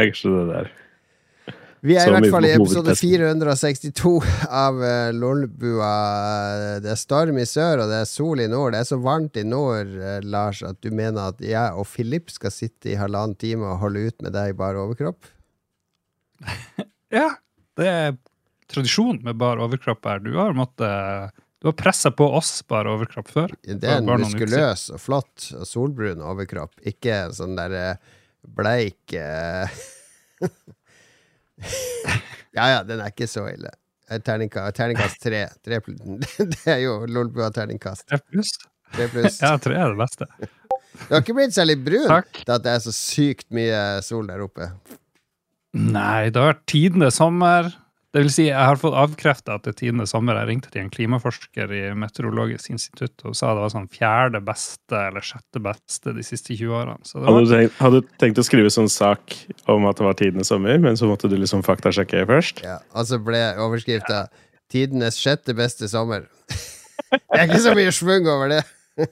Jeg skjønner det der. Vi er i hvert fall i episode 462 av uh, Lolbua. Det er storm i sør, og det er sol i nord. Det er så varmt i nord, eh, Lars, at du mener at jeg og Philip skal sitte i halvannen time og holde ut med deg i bar overkropp? Ja, det er tradisjon med bar overkropp her. Du har måttet Du har pressa på oss bar overkropp før. Det er en Bare muskuløs og flott og solbrun overkropp, ikke sånn der eh, bleik eh, Ja ja, den er ikke så ille. Eh, Terninga, terningkast tre. tre. Det er jo Lolbua-terningkast. Tre pluss. Tre pluss. Ja, tre er det beste. Du har ikke blitt særlig brun Takk. til at det er så sykt mye sol der oppe. Nei, det har vært tidenes sommer. Det vil si, jeg har fått avkrefta at det tiende sommer. Jeg ringte til en klimaforsker i Meteorologisk institutt og sa det var sånn fjerde beste eller sjette beste de siste 20 årene. Så det Hadde du tenkt, hadde du tenkt å skrive sånn sak om at det var tidenes sommer, men så måtte du liksom faktasjekke først? Ja, og så ble overskrifta 'Tidenes sjette beste sommer'. det er ikke så mye schwung over det.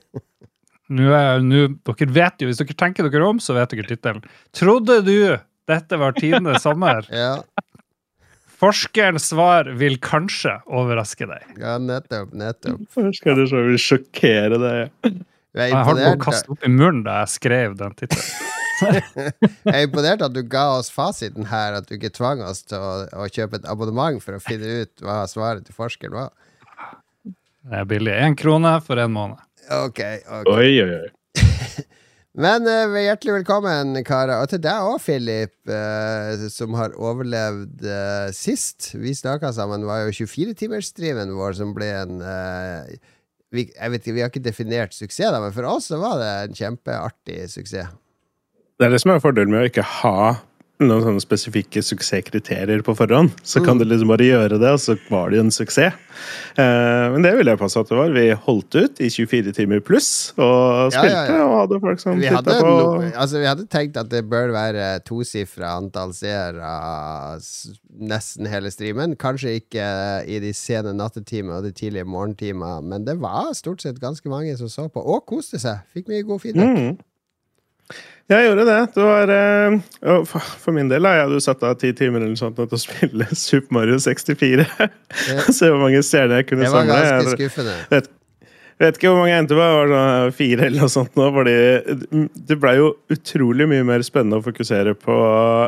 nå er, nå, dere vet jo, Hvis dere tenker dere om, så vet dere tittelen. Trodde du dette var tidenes sommer? Ja, Forskerens svar vil kanskje overraske deg. ja nettopp. nettopp. Først svar vil sjokkere deg. Jeg er Jeg holdt på å kaste opp i munnen da jeg skrev den tittelen. jeg er imponert at du ga oss fasiten her, at du ikke tvang oss til å, å kjøpe et abonnement for å finne ut hva svaret til forskeren var. Det er billig. Én krone for en måned. Ok, ok. Oi, oi, oi. Men uh, hjertelig velkommen, karer. Og til deg òg, Philip, uh, som har overlevd uh, sist. Vi snakka sammen, var jo 24-timersdriven vår som ble en vi, jeg vet ikke, vi har ikke definert suksess, da, men for oss så var det en kjempeartig suksess. Det er det som er fordelen med å ikke ha noen sånne spesifikke suksesskriterier på forhånd. Så kan Mm. du liksom bare gjøre det, og så var det jo en suksess. Eh, men det vil jeg passe at det var. Vi holdt ut i 24 timer pluss, og spilte, ja, ja. og hadde folk som Vi hadde, på. no, altså, vi hadde tenkt at det bør være tosifra antall seere nesten hele streamen. Kanskje ikke i de sene nattetimer og de tidlige morgentimer, men det var stort sett ganske mange som så på, og koste seg. Fikk mye god feedback. Mm. Jeg gjorde det. Det var uh, for, min del har jeg jo satt av ti timer eller sånt til å spille Super Mario 64. Se hvor mange stjerner jeg kunne samle. Det var ganske Jeg skuffende. vet, vet ikke hvor mange jeg endte på. Jeg var fire eller noe sånt nå. Fordi det blei jo utrolig mye mer spennende å fokusere på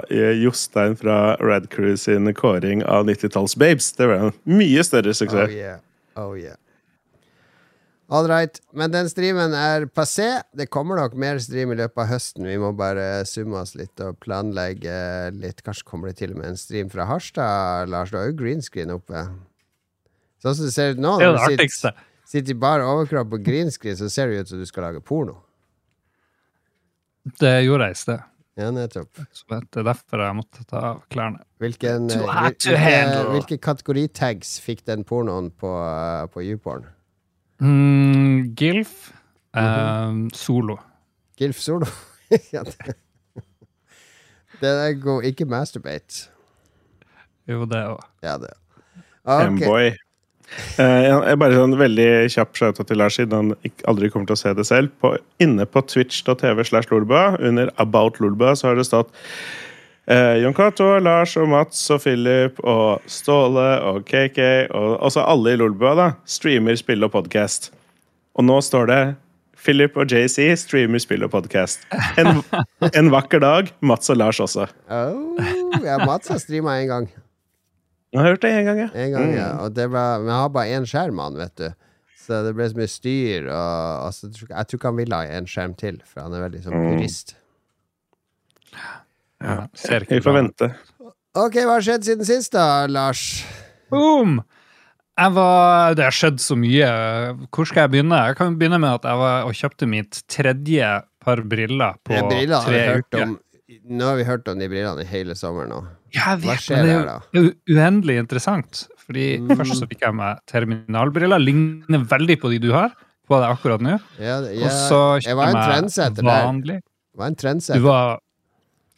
eh, Jostein fra Radcrew sin kåring av 90-talls-babes. Det ble en mye større suksess. Oh yeah. Oh yeah. All right. Men den streamen er passé. Det kommer nok mer stream i løpet av høsten. Vi må bare summe oss litt og planlegge litt. Kanskje kommer det til og med en stream fra Harstad, Lars. Du har jo green screen oppe. Sånn som det ser ut nå, når du sitter, sitter i bar overkropp på green screen, så ser det ut som du skal lage porno. Det gjorde jeg i sted. Ja, nettopp. Så det er derfor jeg måtte ta av klærne. Hvilken, eh, to hvilke, hvilke kategoritags fikk den pornoen på, eh, på YouPorn? Mm, Gilf. uh, solo. Gilf Solo. ja, det. Den går. Ikke masturbate. Jo, det òg. Ja, det. Ok. M-boy. Eh, jeg bare sånn veldig kjapp shout til Lars, siden han aldri kommer til å se det selv. På, inne på twitch.tv slash lolba, under About Lolba, så har det stått eh, Jon Cato, Lars og Mats og Philip og Ståle og KK og også alle i Lolbua da, streamer spill og podkast. Og nå står det Philip og JC streamer spill og podkast. En, en vakker dag. Mats og Lars også. Oh, ja, Mats har streama én gang. Jeg har hørt det en gang, ja. En gang, ja. Og det var, vi har bare én skjerm, han, vet du. Så det ble så mye styr. Og, altså, jeg tror ikke- han ville ha en skjerm til, for han er veldig sånn purist. Ja, ser ikke Vi får vente. Ok, hva har skjedd siden sist, da, Lars? Boom! Jeg var, det har skjedd så mye. Hvor skal jeg begynne? Jeg kan begynne med at jeg var og kjøpte mitt tredje par briller på ja, briller, tre uker. om Nå har vi hørt om de brillene i hele sommeren nå. Ja, jeg Hva vet, skjer men det er, er da? jo u- uendelig interessant. Fordi Mm. Først så fikk jeg meg terminalbriller. Ligner veldig på de du har. På deg akkurat nå. Ja, ja, Og så kjøpte jeg meg vanlig. Var en Du var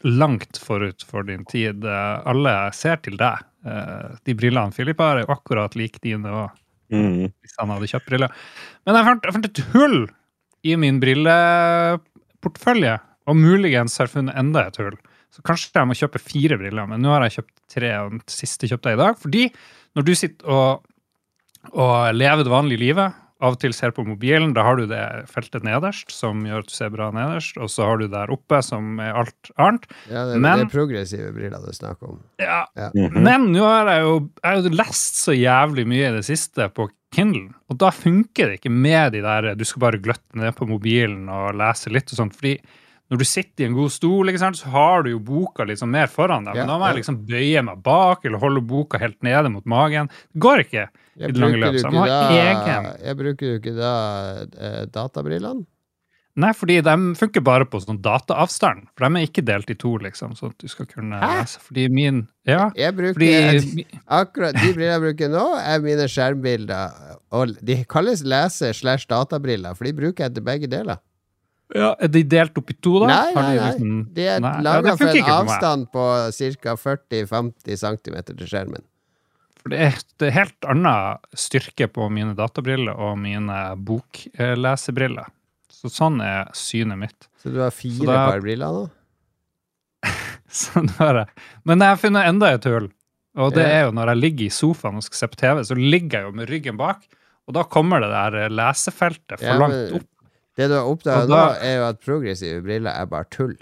langt forut for din tid. Eh, Alle ser til deg. Eh, De brillene Philip har, er jo akkurat lik dine òg, Mm. hvis han hadde kjøpt briller. Men jeg fant, jeg fant et hull i min brilleportefølje, og muligens har funnet enda et hull. Så kanskje jeg må kjøpe fire briller, men nå har jeg kjøpt tre, og den siste kjøpte jeg i dag. Fordi når du sitter og, og lever det vanlige livet, av og til ser på mobilen, da har du det feltet nederst, som gjør at du ser bra nederst, og så har du der oppe, som er alt annet. Ja, det, Men- det er progressive briller du snakker om. Ja, Ja. Mhm. Men nå har jeg jo, jeg har jo lest så jævlig mye i det siste på Kindle, og da funker det ikke med de der du skal bare gløtte ned på mobilen og lese litt og sånt, fordi når du sitter i en god stol, ikke sant, så har du jo boka liksom mer foran deg, Ja, men da må jeg liksom bøye meg bak eller holde boka helt nede mot magen. Det går ikke i Jeg det lange løp. Så jeg må ha egen. jeg bruker jo ikke da eh, databrillene. Nei, fordi de funker bare på sånn dataavstand, for de er ikke delt i to, liksom, sånn at du skal kunne Hæ? lese. Fordi min Ja, Jeg bruker fordi Akkurat de brillene jeg bruker nå, er mine skjermbilder. Og de kalles lese- slash databriller, for de bruker jeg til begge deler. ja, Er de delt opp i to, da? Nei, nei, nei. liksom- De er laga ja, for en avstand på ca. 40-50 cm til skjermen. For det er, er helt annen styrke på mine databriller og mine boklesebriller. Så sånn er synet mitt. Så du har fire da- par briller nå? sånn har jeg. Men jeg har funnet enda et hull. Og det er jo når jeg ligger i sofaen og skal se på TV, så ligger jeg jo med ryggen bak. Og da kommer det der lesefeltet for Ja, langt opp. Det du har oppdaga nå, er jo at progressive briller er bare tull.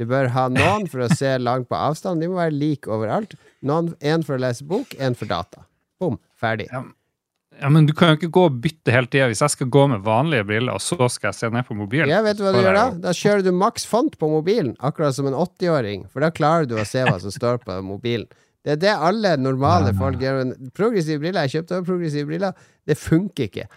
Du bør ha noen for å se langt på avstand. De må være like overalt. Noen, En for å lese bok, en for data. Bom, ferdig. Ja, Ja, Men du kan jo ikke gå og bytte hele tida. Hvis jeg skal gå med vanlige briller, og så skal jeg se ned på mobilen Ja, vet du hva du gjør da? Da kjører du maks font på mobilen, akkurat som en 80-åring. For da klarer du å se hva som står på mobilen. Det er det alle normale folk gjør. Progressive briller, jeg kjøpte også progressive briller, det funker ikke.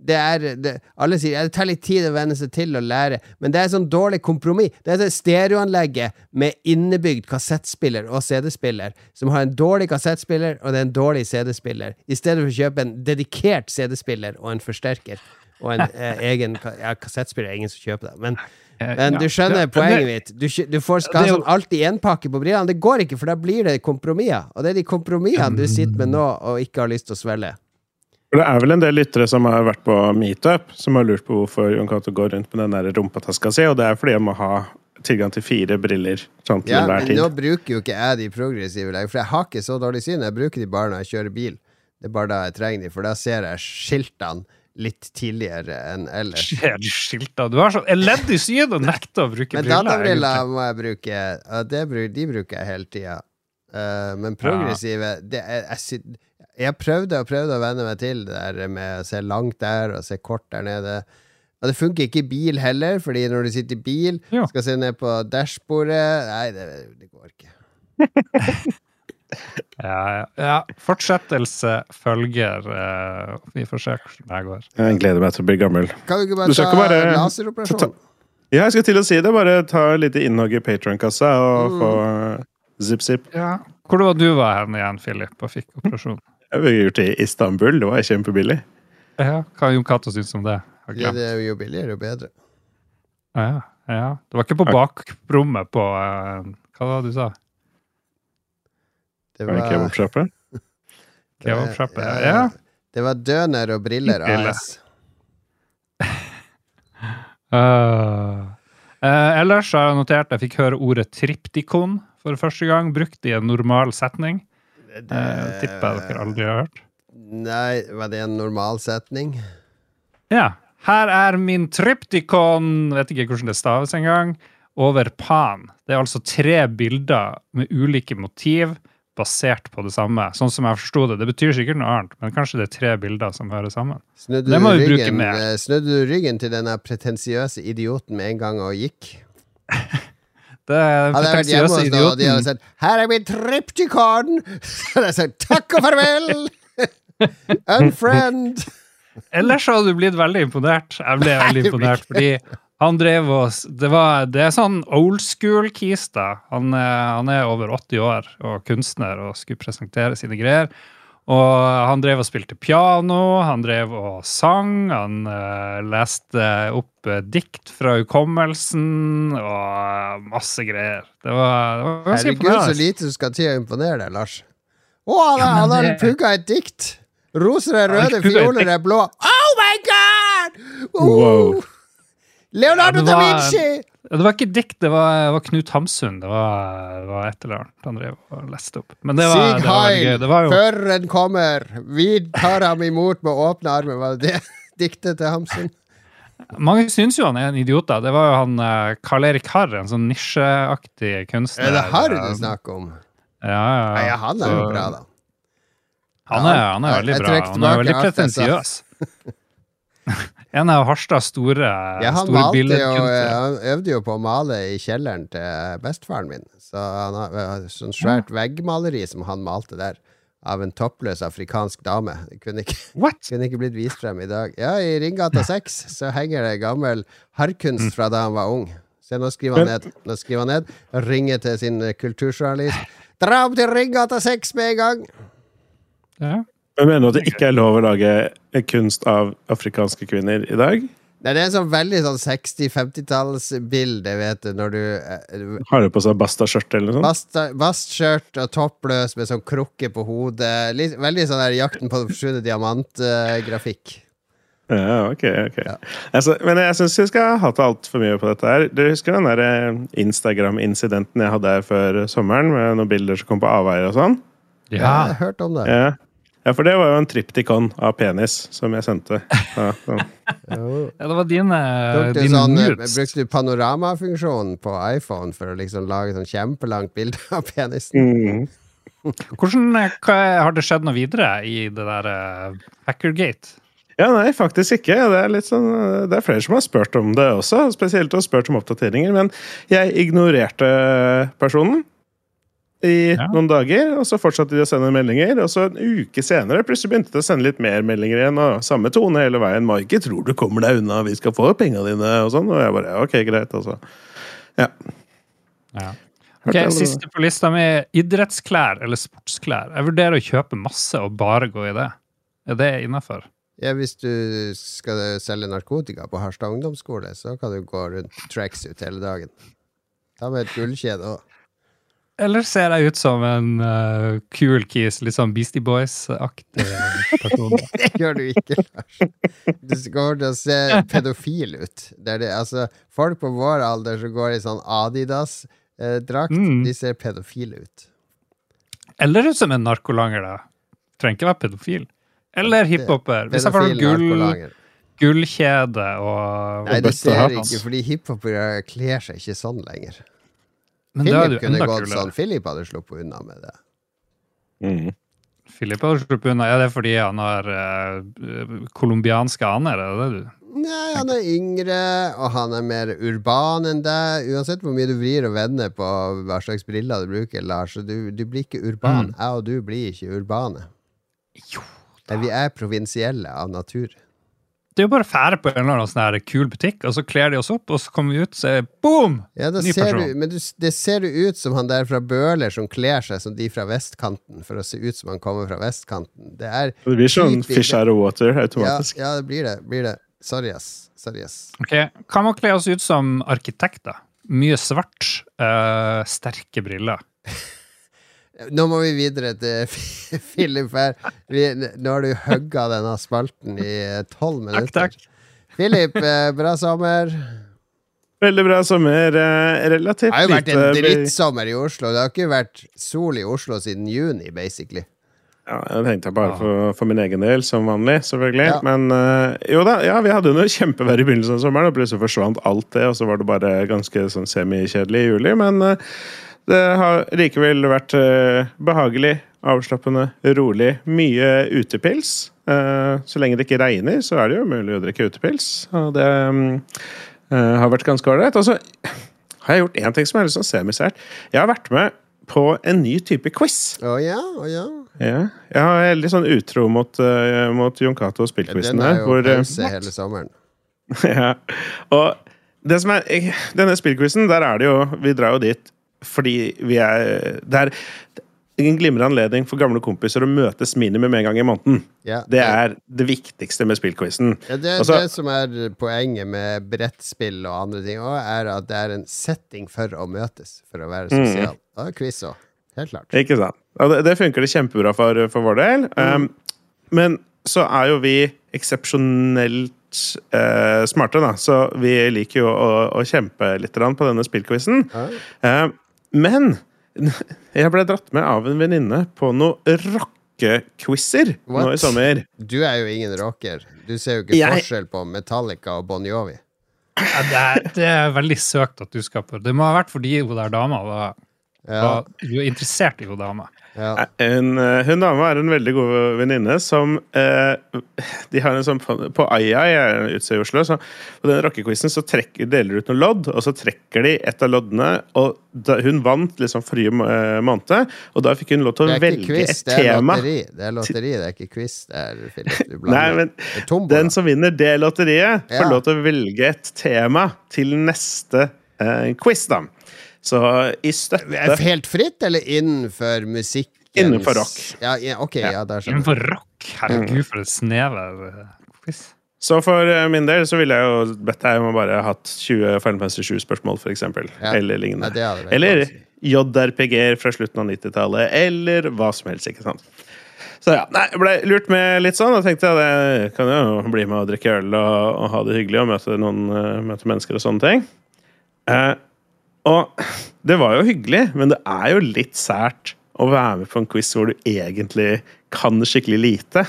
Det er, det, alle sier det tar litt tid å venne seg til å lære, men det er sånn dårlig kompromiss. Det er det stereoanlegget med innebygd kassettspiller og CD-spiller, som har en dårlig kassettspiller og det er en dårlig CD-spiller, i stedet for å kjøpe en dedikert CD-spiller og en forsterker. Og en eh, egen ja, kassettspiller er ingen som kjøper det. Men, Eh, men du skjønner poenget mitt. Du, du får skal sånn alltid énpakke på brillene. Det går ikke, for da blir det kompromisser. Og det er de kompromissene du sitter med nå og ikke har lyst til å svelge. For Det er vel en del lyttere som har vært på meetup, som har lurt på hvorfor Jon Cato går rundt med den der rumpetaska si, og det er fordi jeg må ha tilgang til fire briller sånn til Ja, men tid. nå bruker jo ikke jeg de progressive lenger, for jeg har ikke så dårlig syn. Jeg bruker de bare når jeg kjører bil. Det er bare da jeg trenger de, for da ser jeg skiltene litt tidligere enn ellers. Skjer skilta? Du har så elendig syn og nekter å bruke Men briller. databriller egentlig. må jeg bruke. og det bru- de bruker jeg hele tida. Eh, men progressive det er, jeg, jeg prøvde og prøvde å venne meg til det der med å se langt der og se kort der nede. Og det funker ikke i bil heller, Fordi når du sitter i bil, Ja. skal se ned på dashbordet Nei, det, det går ikke. Ja, ja. ja. Fortsettelse følger. Uh, vi får se hvordan det går. Jeg gleder meg til å bli gammel. Kan du ikke bare du ta bare- laseroperasjon? Ja, jeg skal til å si det. Bare ta litt innhogg i Patron-kassa og Mm. få zip-zip. Ja. Hvor var du var hen igjen, Philip, og fikk operasjon? Jeg har gjort det i Istanbul. Det var kjempebillig. Ja, Hva Jon Cato syntes om det? Ja, det er jo billigere, jo bedre. Ja, ja. Det var ikke på bakrommet på uh, Hva var det du sa? Det Var det kebabsjappe? Kebabsjappe? Ja, Ja. Det var Døner og Briller Briller. AS. Uh, uh, ellers har jeg notert jeg fikk høre ordet triptikon for første gang, brukt i en normal setning. Det, Uh, tipper jeg dere aldri har hørt. Nei, var det en normal setning? Ja. Her er min tryptikon vet ikke hvordan det staves engang, over pan. Det er altså tre bilder med ulike motiv basert på det samme. Sånn som jeg forsto det. Det betyr sikkert noe annet, men kanskje det er tre bilder som hører sammen. Snudde Det du, ryggen, eh, snudde du ryggen til denne pretensiøse idioten med en gang og gikk? Det pretensiøs pretensiøse og de hadde sagt 'Her er min triptykon!' Så hadde jeg sagt 'takk og farvel'! Unfriend! Ellers hadde du blitt veldig imponert. Jeg ble veldig imponert, fordi han drev oss Det, var, det er sånn old school kista. Han, er- han er over 80 år og kunstner og skulle presentere sine greier. Og han drev og spilte piano, han drev og sang, han uh, leste opp uh, dikt fra hukommelsen og masse greier. Det var, det var ganske Herregud, så lite du skal til å imponere deg, Lars. Å, han, har- han har det- pugga et dikt! Roser er røde, fioler er blå. Oh my god! Oh! Wow. Leonardo Ja, var... da Vinci! Det var ikke dikt, det var, det var Knut Hamsun. Det var, det var et eller annet han drev og leste opp. Men det var, Sig heil, jo føreren kommer! Vi tar ham imot med åpne armer. Var det diktet til Hamsun? Mange syns jo han er en idiot. da. Det var jo han eh, Karl Erik Harr, en sånn nisjeaktig kunstner. Er det Harr du snakker om? Ja, ja, Nei, ja. ja, han er jo bra, da. Han er, han er veldig bra. Han er veldig tilbake alt pretensiøs. En av Harstads store, Ja, han, store billedkunstnere. han øvde jo på å male i kjelleren til bestefaren min. Så han har har sånn svært veggmaleri som han malte der, av en toppløs afrikansk dame. Det kunne ikke, kunne ikke blitt vist frem i dag. Ja, i Ringgata 6 så henger det gammel harrkunst fra da han var ung. Se, nå skriver han ned. Nå skriver han ned. Ringer til sin eh, kulturjournalist. Dra opp til Ringgata 6 med en gang! Ja. Men mener du at det ikke er lov å lage kunst av afrikanske kvinner i dag? Nei, det er en sånn veldig sånn 60-50-tallsbilde, vet du, når du eh, Har du på seg bastaskjørt eller noe sånt? Bastskjørt og toppløs med sånn krukke på hodet. Litt, veldig sånn der Jakten på den forsvunne diamant-grafikk. Ja, ok, ok. Ja. Altså, men jeg syns vi skal hate altfor mye på dette her. Du husker den der eh, Instagram-incidenten jeg hadde her før sommeren, med noen bilder som kom på avveier og sånn? ja. ja. jeg har hørt om det. Ja. Ja, for det var jo en triptikon av penis som jeg sendte. Ja, ja. Ja, det var din, Tok du sånn, eh, brukte du panoramafunksjonen på iPhone for å liksom lage sånn kjempelangt bilde av penisen? Mm. Hvordan eh, hva, Har det skjedd noe videre i det der eh, Hackergate? Ja, nei, faktisk ikke. Det er, litt sånn, det er flere som har spurt om det også, spesielt og spurt om oppdateringer. Men jeg ignorerte personen i Ja. noen dager, og så fortsatte de å sende meldinger. Og så en uke senere plutselig begynte de å sende litt mer meldinger igjen, og samme tone hele veien. 'Maike, tror du kommer deg unna, vi skal få penga dine', og sånn. Og jeg bare ok, greit, altså. Ja. Ja. Ok. Siste på lista mi idrettsklær eller sportsklær. Jeg vurderer å kjøpe masse og bare gå i det. Er det innafor? Ja, hvis du skal selge narkotika på Harstad ungdomsskole, så kan du gå rundt tracksuit hele dagen. Ta med et gullkjede òg. Eller ser jeg ut som en uh, cool kis, litt sånn Beastie Boys-aktig person? Det gjør du ikke, Lars. Du kommer til å se pedofil ut. Det det, altså, folk på vår alder som går i sånn Adidas-drakt, Mm. de ser pedofile ut. Eller ut som en narkolanger, da. Trenger ikke være pedofil. Eller hiphoper. Hvis jeg får noe gull, gullkjede og og Nei, det ser jeg ikke, fordi hiphopere kler seg ikke sånn lenger. Men Philip det kunne gått kulere. sånn. Philip hadde sluppet unna med det. Mm. Philip hadde sluppet unna. Er det fordi han har uh, colombianske aner? Er det det du Nei, han er yngre, og han er mer urban enn deg. Uansett hvor mye du vrir og vender på hva slags briller du bruker, Lars, så du, du blir ikke urban. Mm. Jeg og du blir ikke urbane. Jo da. Vi er provinsielle av natur. Det er jo bare å fære på en eller annen sånn her kul butikk, og så kler de oss opp, og så kommer vi ut, så er boom! Ja, da Ny ser du, men du, det ser jo ut som han der fra Bøhler som kler seg som de fra vestkanten, for å se ut som han kommer fra vestkanten. Det er Det blir sånn Typisk. fish out of water Ja, automatisk. ja det blir det. Blir det. Sorry, ass. Sorry, ass. Ok, Kan man kle oss ut som arkitekter? Mye svart, Uh, sterke briller. Nå må vi videre til Philip her. Vi, nå har du hugga denne spalten i tolv minutter. Takk, takk. Philip, eh, bra sommer. Veldig bra sommer. Relativt lite Det har jo vært en drittsommer i Oslo. Det har ikke vært sol i Oslo siden juni, basically. Ja, jeg tenkte bare for, for min egen del, som vanlig, selvfølgelig. Ja. Men eh, jo da, ja, vi hadde jo noe kjempevær i begynnelsen av sommeren, og plutselig forsvant alt det, og så var det bare ganske sånn semikjedelig i juli. Men eh, det har likevel vært eh, behagelig, avslappende, rolig. Mye utepils. Eh, så lenge det ikke regner, så er det jo mulig å drikke utepils. Og det mm, eh, har vært ganske ålreit. Og så har jeg gjort én ting som er litt sånn semisært. Jeg har vært med på en ny type quiz. Å ja, å ja. Ja, jeg er litt sånn utro mot, uh, mot Jon Cato og Den er jo Hvor, pause hele sommeren. ja. Og det som er jeg- Denne spillquizen, der er det jo Vi drar jo dit fordi vi er Det er en glimrende anledning for gamle kompiser å møtes minimum en gang i måneden. Ja, Det er det viktigste med spillquizen. Ja, det, Altså- det som er poenget med brettspill og andre ting òg, er at det er en setting for å møtes, for å være Mm. sosial. Og quiz òg. Helt klart. Ikke sant? Og det, det funker det kjempebra for, for vår del. Um, men så er jo vi eksepsjonelt uh, smarte, da. Så vi liker jo å, å kjempe litt på denne spillquizen. Ja. Eh, men jeg ble dratt med av en venninne på noen rockequizer nå i sommer. Du er jo ingen rocker. Du ser jo ikke Jeg- forskjell på Metallica og Bon Jovi. Ja, det, er, det er veldig søkt at du skal på Det må ha vært fordi hun der dama var, Ja, var Du er interessert i hun dama. Ja. Hun, eh, hun dama er en veldig god venninne som eh, De har en sånn På Aya, er i Oslo, så på den rockequizen så trekker, deler de ut noen lodd, og så trekker de et av loddene, og da, hun vant liksom forrige eh, måned, og da fikk hun lov til å velge quiz, et det tema. lotteri. Det er lotteri, det er ikke quiz. Det er, Philip, du Nei, men den som vinner det lotteriet, får Ja. lov til å velge et tema til neste eh, quiz, da. Så i støtte Helt fritt, eller innenfor musikk? Innenfor rock. Ja, ja, ok, ja. Innenfor rock! Herregud, for et snever eh, quiz. Så for eh, min del så ville jeg jo bedt deg om å bare hatt 20 Final 7-spørsmål, for eksempel. Ja. Eller lignende. det hadde Eller. JRPG-er fra slutten av 90-tallet, eller hva som helst. ikke sant? Så ja, nei, jeg ble lurt med litt sånn, og tenkte at jeg kan jo bli med og drikke øl og, og ha det hyggelig og møte noen eh, møte mennesker og sånne ting. Eh, og det var jo hyggelig, men det er jo litt sært å være med på en quiz hvor du egentlig kan skikkelig lite.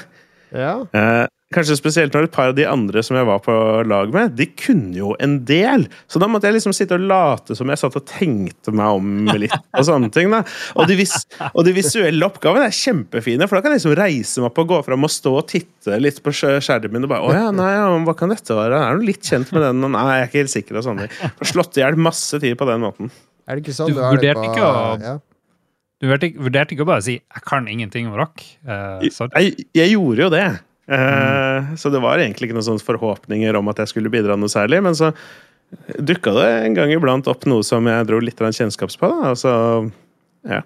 Ja. Eh, kanskje spesielt når et par av de andre som jeg var på lag med, de kunne jo en del. Så da måtte jeg liksom sitte og late som jeg satt og tenkte meg om litt. Og sånne ting da. Og de, vis og de visuelle oppgavene er kjempefine, for da kan jeg liksom reise meg opp og gå fram og stå og titte litt på skj- skjermen og bare Å ja, nei, ja, hva kan dette være? Er du litt kjent med den? Nei, jeg er ikke helt sikker. og sånne ting. Får slått i hjel masse tid på den måten. Er det ikke sånn Du du, vurderte på ikke å- ja. Du vurderte ikke- å bare si 'jeg kan ingenting om rock'? Uh. Jeg, jeg gjorde jo det. Eh, Så det var egentlig ikke noen forhåpninger om at jeg skulle bidra noe særlig. Men så dukka det en gang iblant opp noe som jeg dro litt kjennskaps på. Da. Altså, så, ja.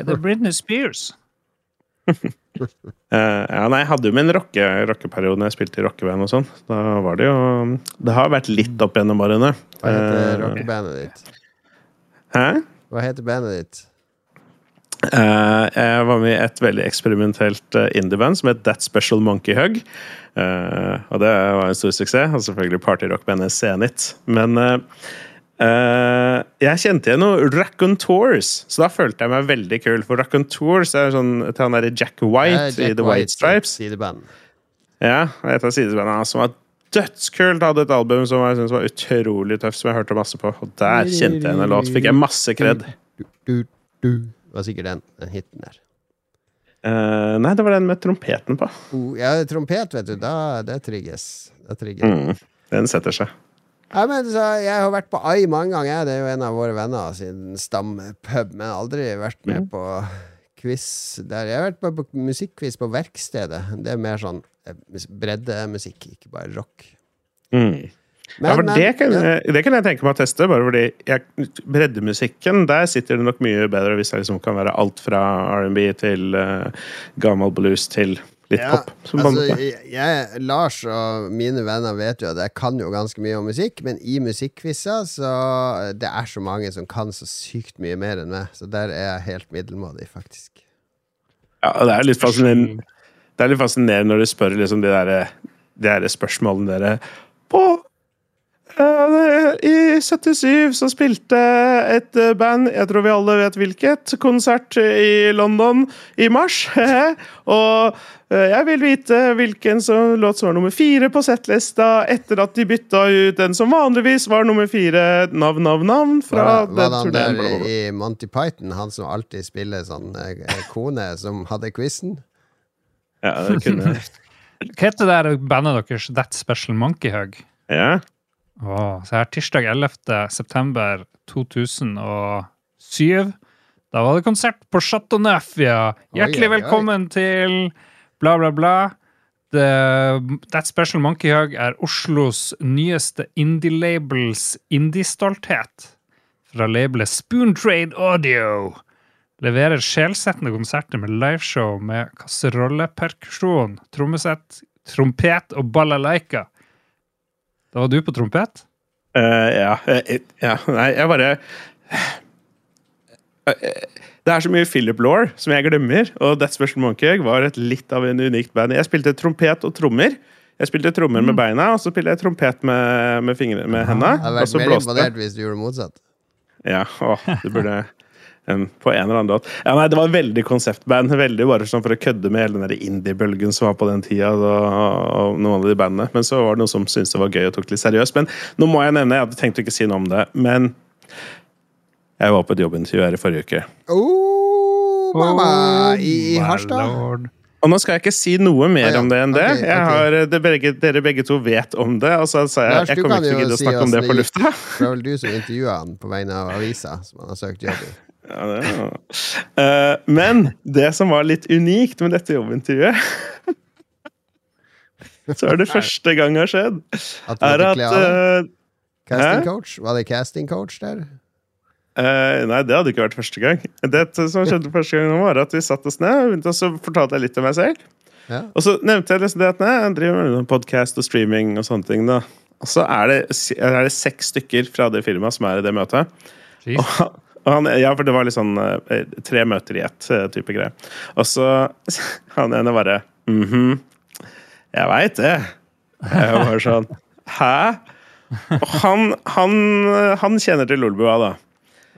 Er det Britney Spears? Eh, ja, nei, jeg hadde jo min rocke, rockeperiode når jeg spilte i rockeband og sånn. Da var det jo Det har vært litt opp gjennom årene. Hva heter Eh, rockebandet ditt? Hæ? Hva heter bandet ditt? Eh, jeg var med i et veldig eksperimentelt uh, indieband som het That Special Monkey Hug. Eh, og det var en stor suksess. Og selvfølgelig partyrockbandet Zenit. Men Uh, eh, jeg kjente igjen noe Racontours, så da følte jeg meg veldig kul. For Racontours er sånn til han derre Jack White Eh, Jack i The White Stripes. Sideband. Ja, et av sidebandene som var dødskult. Hadde et album som jeg syntes var utrolig tøft, som jeg hørte masse på. Og der kjente jeg en låt. Fikk jeg masse kred. Du, du, du. Det var sikkert den, den hiten der. Uh, nei, det var den med trompeten på. Oh, ja, trompet, vet du. Da, det trigges. Det trigges. Mm, den setter seg. Ja, men så, jeg har vært på AI mange ganger. Det er jo en av våre venner sin stampub, men aldri vært med Mm. på quiz der. Jeg har vært med på musikkquiz på Verkstedet. Det er mer sånn eh, breddemusikk, ikke bare rock. Mm. Men, ja, for men, det, kan, ja. det kan jeg tenke meg å teste, bare fordi jeg, breddemusikken, der sitter det nok mye bedre hvis det liksom kan være alt fra R&B til uh, gammel blues til litt Ja, pop. som altså, jeg, jeg, Lars og mine venner vet jo at jeg kan jo ganske mye om musikk, men i musikkquizer så Det er så mange som kan så sykt mye mer enn meg, så der er jeg helt middelmådig, faktisk. Ja, det er litt fascinerende, det er litt fascinerende når du spør liksom de der, de der spørsmålene dere på I 77 så spilte et eh, band, jeg tror vi alle vet hvilket, konsert i London i mars. og eh, jeg vil vite hvilken som, låt som var nummer fire på settlista etter at de bytta ut den som vanligvis var nummer fire. Navn, navn, navn. Fra Var, var den der i Monty Python, han som alltid spiller sånn eh, kone, som hadde quizen? Ja, det kunne. Hva heter det der bandet deres That Special Monkey Hug? Ja. Åh, så her Tirsdag 11. september 2007. Da var det konsert på Chateau Neuf, ja. Hjertelig Oi, oi, oi. velkommen til bla, bla, bla. The, That Special Monkey Hug er Oslos nyeste indie-labels indie-stolthet. Fra labelet Spoontrade Audio. Leverer sjelsettende konserter med liveshow med kasserolleperkusjon, trommesett, trompet og balalaika. Da var du på trompet? Uh, ja. eh, ja. Nei, jeg bare Eh, Det er så mye Philip Law som jeg glemmer, og That Special Monkey var et litt av en unikt band. Jeg spilte trompet og trommer. Jeg spilte trommer med beina, og så spilte jeg trompet med, med, fingrene, med hendene. Jeg hadde vært mer imponert hvis du gjorde motsatt. Ja, å, du burde um, På en eller annen låt. Ja, nei, det var veldig konseptband. Veldig bare sånn for å kødde med hele den indie-bølgen som var på den tida. Og, og noen av de bandene. Men så var det noen som syntes det var gøy og tok det litt seriøst. Men nå må jeg nevne, jeg hadde tenkt å ikke si noe om det, men jeg var på et jobbintervju her i forrige uke. Oh, mamma! I, i Harstad? Og nå skal jeg ikke si noe mer ah, ja. om det enn det. Okay, Jeg har, det begge, dere begge to vet om det. Og så sa jeg Lars, jeg kommer ikke til å gidde å si snakke om det det på lufta. Det var vel du som intervjua han på vegne av avisa som han har søkt jobb i. Ja, det er Eh, men det som var litt unikt med dette jobbintervjuet Så er det første gang har skjedd, At er at eh, Casting coach? Var det casting coach der? Uh, Nei, det hadde ikke vært første gang. Det som skjedde første gang, var at vi satte oss ned, og og så fortalte jeg litt om meg selv. Ja. Og så nevnte jeg liksom det at nei, jeg driver med podkast og streaming og sånne ting. da. Og så er det, er det seks stykker fra det firmaet som er i det møtet. Jeez. Og, han- og han, ja, for det var litt sånn eh, tre møter i ett eh, type greie. Og så han ene bare mhm, jeg veit det. Jeg var sånn Hæ? Og han, han, han kjenner til Lolbua, da.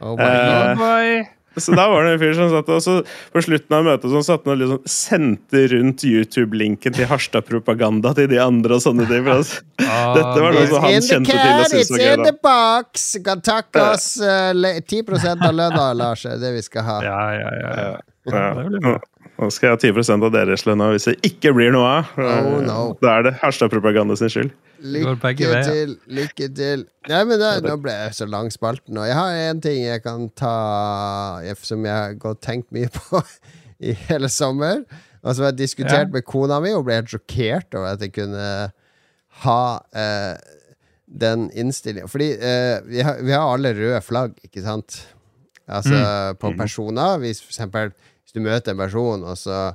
Oh my Eh, God. Boy. Så da var det en fyr som satt og så på slutten av møtet så satt og liksom sendte rundt YouTube-linken til Harstad-propaganda til de andre og sånne ting. altså, Ah, Dette var noe som han in the kjente til og syntes it's var gøy. in the box! Du kan takke oss uh, 10% av lønna, Lars. Det vi skal ha. Ja, ja, ja. ja. Ja. ja. Nå skal jeg ha 10 av deres lønn og hvis det ikke blir noe av. Oh, no. Da er det Harstad-propaganda sin skyld. Lykke til, lykke til. Nei, men da, Nå ble jeg så lang spalten, og jeg har en ting jeg kan ta som jeg har gått tenkt mye på i hele sommer. Og som jeg har diskutert Ja. med kona mi, og ble helt sjokkert over at jeg kunne ha eh, den innstillinga. Fordi eh, vi, har, vi har alle røde flagg, ikke sant? Altså Mm. på personer. Hvis for eksempel du møter en person, og så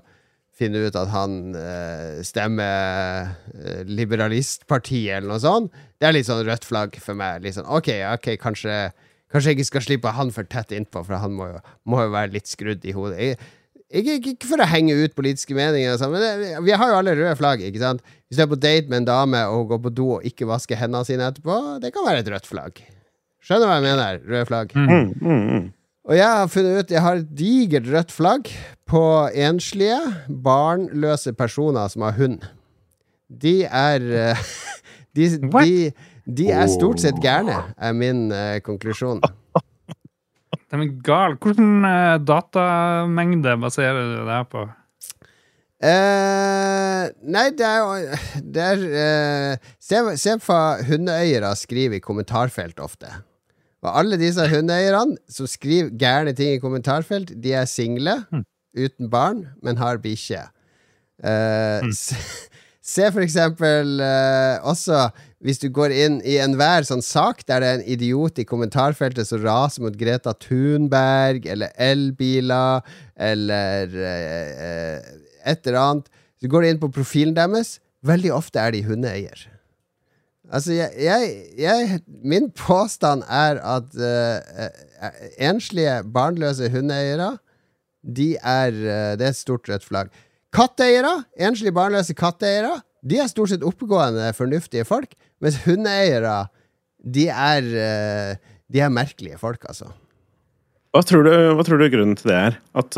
finner du ut at han eh, stemmer eh, Liberalistpartiet eller noe sånt. Det er litt sånn rødt flagg for meg. Litt sånn, ok, ok, kanskje Kanskje jeg ikke skal slippe han for tett innpå, for han må jo, må jo være litt skrudd i hodet. Jeg, ikke, for å henge ut politiske meninger, sånn, men det, vi har jo alle røde flagg. ikke sant? Hvis du er på date med en dame og går på do og ikke vasker hendene sine etterpå, det kan være et rødt flagg. Skjønner hva jeg mener? Røde flagg. Mm, mm, mm. Og jeg har funnet ut Jeg har et digert rødt flagg på enslige, barnløse personer som har hund. De er eh, De, de, de er stort sett gærne, er min uh, konklusjon. De er gale. Hvilken uh, datamengde baserer du det her på? Uh, nei, det er jo det er, uh, se, se hva hundeeiere skriver i kommentarfelt ofte. Og alle disse hundeeierne som skriver gærne ting i kommentarfelt, de er single, uten barn, men har bikkje. Eh, se, se for eksempel uh, også hvis du går inn i enhver sånn sak der det er en idiot i kommentarfeltet som raser mot Greta Thunberg, eller elbiler, eller eh, et eller annet Så går du inn på profilen deres. Veldig ofte er de hundeeier. Altså, jeg, jeg, jeg Min påstand er at eh, enslige, barnløse hundeeiere de er, uh, Det er et stort rødt flagg. Katteeiere, enslige barnløse katteeiere, de er stort sett oppegående, fornuftige folk. Mens hundeeiere, de er uh, De er merkelige folk, altså. Hva, tror du, hva tror du grunnen til det er? At,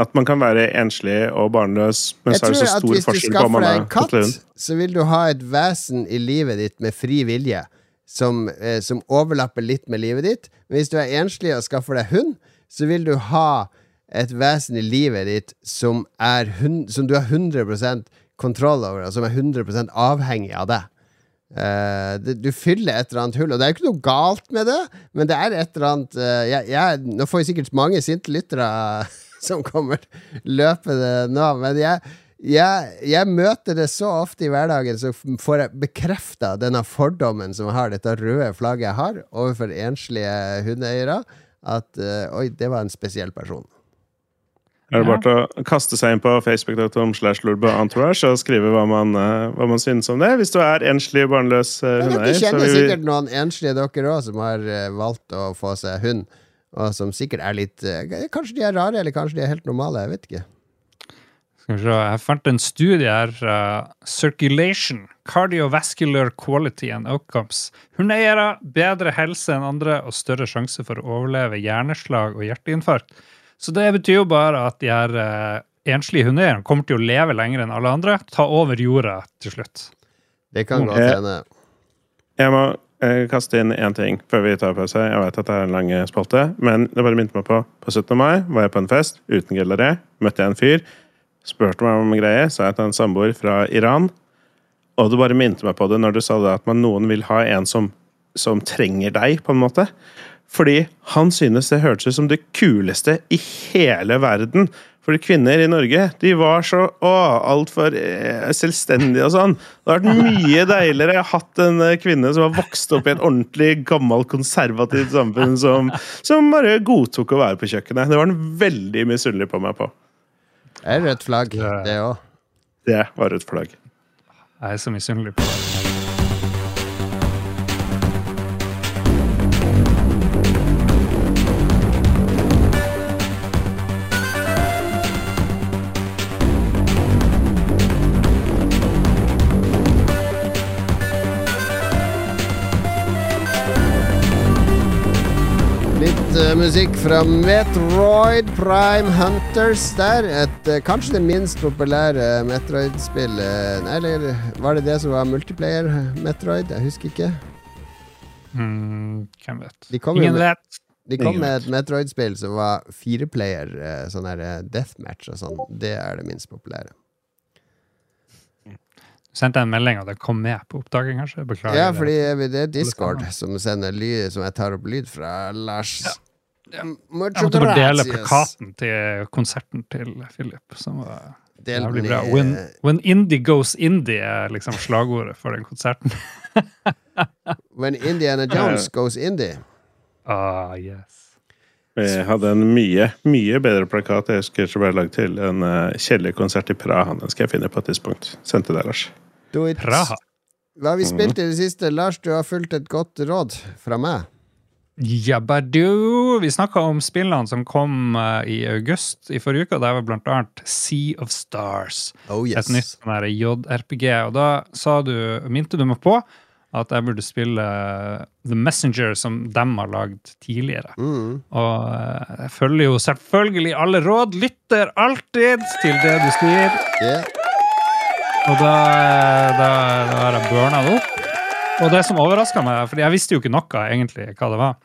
at man kan være enslig og barnløs, men så er det så stor forskjell på om man er katt, hund? så vil du ha et vesen i livet ditt med fri vilje, som, eh, som overlapper litt med livet ditt. Men hvis du er enslig og skaffer deg hund, så vil du ha et vesen i livet ditt som, er hun, som du har 100% kontroll over, og som er 100 avhengig av deg. Uh, det, du fyller et eller annet hull, og det er jo ikke noe galt med det, men det er et eller annet uh, jeg, jeg, Nå får jeg sikkert mange sinte lyttere som kommer løpende nå, men jeg, jeg, jeg møter det så ofte i hverdagen, så får jeg bekrefta denne fordommen som jeg har, dette røde flagget jeg har, overfor enslige hundeeiere, at eh, oi, det var en spesiell person. Er det bare til å kaste seg inn på facebook.com slash lolbua og skrive hva man, eh, hva man synes om det? Hvis du er enslig, barnløs Men hundeeier. dere kjenner sikkert noen enslige dere òg som har eh, valgt å få seg hund, og som sikkert er litt eh, Kanskje de er rare, eller kanskje de er helt normale, jeg vet ikke. Skal vi se, jeg fant en studie her. Uh, Circulation, Cardiovascular Quality and Outcomes. Hundeeiere bedre helse enn andre og større sjanse for å overleve hjerneslag og hjerteinfarkt. Så det betyr jo bare at de her uh, enslige hundeeierne kommer til å leve lenger enn alle andre. Ta over jorda til slutt. Det kan godt Eh, hende. Jeg må kaste inn én ting før vi tar pause. Jeg vet at det er en lang spalte, men det bare minte meg på På 17. mai var jeg på en fest uten gellaré. Møtte jeg en fyr. Spurte meg om greier. Sa jeg til en samboer fra Iran. Og det bare minte meg på det når du sa det at man, noen vil ha en som, som trenger deg, på en måte. Fordi han synes det hørtes ut som det kuleste i hele verden. For kvinner i Norge de var så å, altfor eh, selvstendige og sånn. Det hadde vært mye deiligere å ha hatt en eh, kvinne som har vokst opp i et ordentlig gammelt, konservativt samfunn som, som bare godtok å være på kjøkkenet. Det var han veldig misunnelig på meg på. Det er rødt flagg, det òg. Det var rødt flagg. Jeg er så misunnelig på det. Musikk fra Metroid Prime Hunters der. Et, eh, kanskje det minst populære Metroid-spillet Eller var det det som var multiplayer Metroid? Jeg husker ikke. Hmm, hvem vet? De Ingen med- vet. De kom Ingen med et Metroid-spill som var fireplayer, eh, sånn her eh, deathmatch og sånn. Det er det minst populære. Du sendte en melding, og det kom med på opptaket, kanskje? Beklager. Ja, fordi eh, det er Discord som sender lyd, som jeg tar opp lyd fra Lars. Ja. Jeg måtte bare dele plakaten til konserten til Philip, som var Del jævlig bra. When, when indie goes indie er liksom slagordet for den konserten. When Indiana Jones goes indie. Ah, yes. Vi hadde en mye, mye bedre plakat jeg husker som ble lagd til en uh, kjedelig konsert i Praha. Den skal jeg finne på et tidspunkt. Sendte deg, Lars. Do. Praha. Hva har vi Mhm. spilt i det siste? Lars, du har fulgt et godt råd fra meg. Jabadu! Vi snakka om spillene som kom eh, i august i forrige uke. og Det var blant annet Sea of Stars. Oh Et nytt sånn JRPG. Og da sa du, minte du meg på at jeg burde spille eh, The Messenger, som dem har lagd tidligere. Mm. Og eh, jeg følger jo selvfølgelig alle råd. Lytter alltid til det du sier. Yeah. Og da, da, da har jeg burna det opp. Og det som overraska meg, for jeg visste jo ikke noe egentlig hva det var,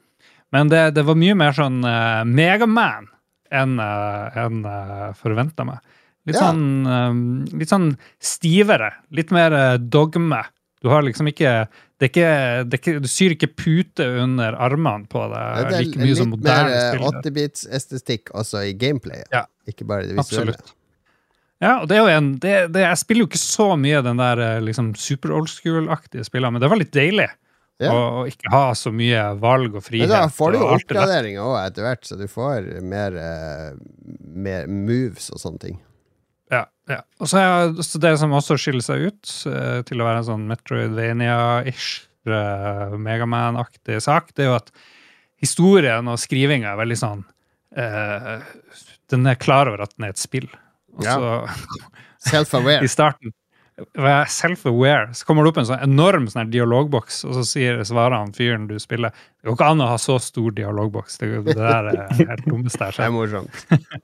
men det, det var mye mer sånn uh, Megaman enn uh, en, uh, forventa meg. Litt, Ja. sånn, um, litt sånn stivere. Litt mer eh, dogme. Du har liksom ikke det er ikke, det er ikke, Du syr ikke pute under armene på Det er like mye som moderne litt mer moderne eh, spill. 8-bits-estetikk også i gameplayet. Ja. Ikke bare det visuelle. Absolutt. Ja, og det er jo en det, det, Jeg spiller jo ikke så mye den der eh, liksom super old school-aktige spillene, men det var litt deilig Ja. å, å ikke ha så mye valg og frihet. Men da får du jo oppgraderinger òg etter hvert, så du får mer, eh, mer moves og sånne ting. Ja, ja. Og så er så det som også skiller seg ut eh, til å være en sånn Metroidvania-ish, Megaman-aktig sak, det er jo at historien og skrivinga er veldig sånn eh, Den er klar over at den er et spill. Ja. Self-aware. i starten var jeg self-aware. Så kommer det opp en sånn enorm sånn dialogboks, og så sier, svarer han fyren du spiller Det går ikke an å ha så stor dialogboks. Det, det der er helt dummeste jeg har Det er morsomt.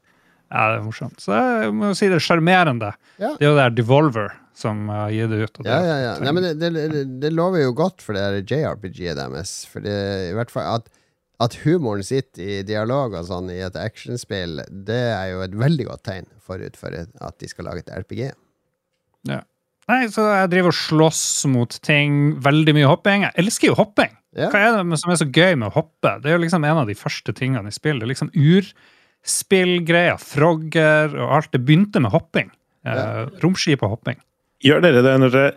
Ja, det er morsomt. Så jeg må si det er sjarmerende. Ja. Det er jo det Devolver som uh, gir det ut. Ja, ja, ja. Nei, men det, det, det, lover jo godt for det JRPG-et deres. For det, i hvert fall at, at humoren sitter i dialog og sånn i et actionspill, det er jo et veldig godt tegn forut for at de skal lage et RPG. Ja. Nei, så jeg driver og slåss mot ting. Veldig mye hopping. Jeg elsker jo hopping. Ja. Hva er det som er så gøy med å hoppe? Det er jo liksom en av de første tingene i spill. Det er liksom urspillgreier, frogger og alt. Det begynte med hopping. Eh, romskip og hopping. Gjør dere det når dere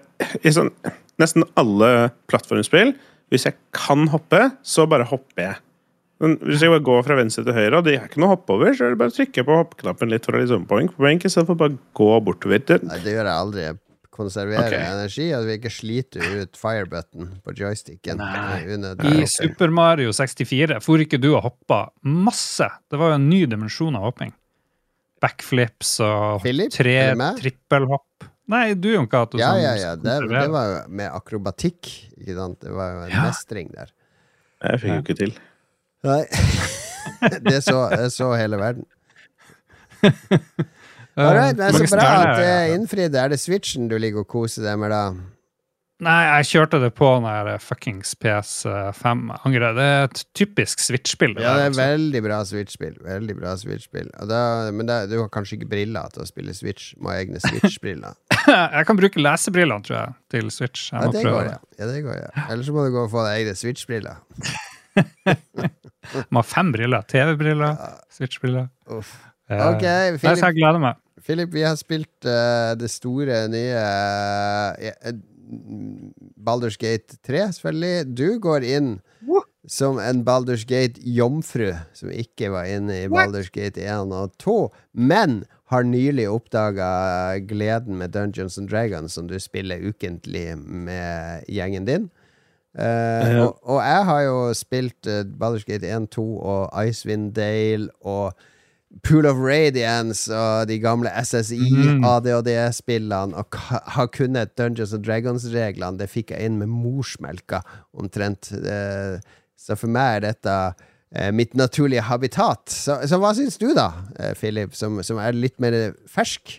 I sånn nesten alle plattformspill Hvis jeg kan hoppe, så bare hopper jeg. Men hvis jeg bare går fra venstre til høyre, og det er ikke noe hoppover, så er det bare å trykke på hoppknappen litt for å liksom poeng på poeng, istedenfor bare gå bortover. Nei, det gjør jeg aldri. Jeg konserverer Ok. energi, at vi ikke sliter ut firebutton på joysticken. Nei. I Super Mario 64 for ikke du og hoppa masse. Det var jo en ny dimensjon av hopping. backflips og Philip, tre trippelhopp. Nei, du, Jon Cato. Ja, ja, ja. Det, det var jo med akrobatikk. Ikke sant? Det var jo en Ja. mestring der. Jeg fikk jo ikke til. Nei. det så, så hele verden. Eh, All right, men Så bra at det er innfridd. Er det Switchen du ligger og koser deg med, da? Nei, jeg kjørte det på når der fuckings PS5. Angrer. Det er et typisk Switch-spill. Ja, det er altså. veldig bra Switch-spill. Veldig bra Switch-spill. Men da, du har kanskje ikke briller til å spille Switch? Må ha egne Switch-briller. Jeg kan bruke lesebrillene, tror jeg, til Switch. Jeg Ja, må det prøve går, ja. ja, det går, ja. Eller så må du gå og få deg egne Switch-briller. Må har fem briller. TV-briller, Switch-briller. Eh, Ok, Nei, så Philip, jeg gleder meg. Philip, vi har spilt uh, det store nye uh, Balders Gate 3, selvfølgelig. Du går inn som en Balders Gate-jomfru som ikke var inne i Balders Gate 1 og 2, men har nylig oppdaga gleden med Dungeons and Dragons, som du spiller ukentlig med gjengen din. Eh, Ja. og, og jeg har jo spilt uh, Baldur's Gate 1, 2 og Icewind Dale og Pool of Radiance og de gamle SSI, mm. ADHD-spillene, og har kunnet Dungeons and Dragons-reglene. Det fikk jeg inn med morsmelka, omtrent. Uh, Så for meg er dette uh, mitt naturlige habitat. Så, så hva syns du, da, eh, Philip, som, som er litt mer fersk?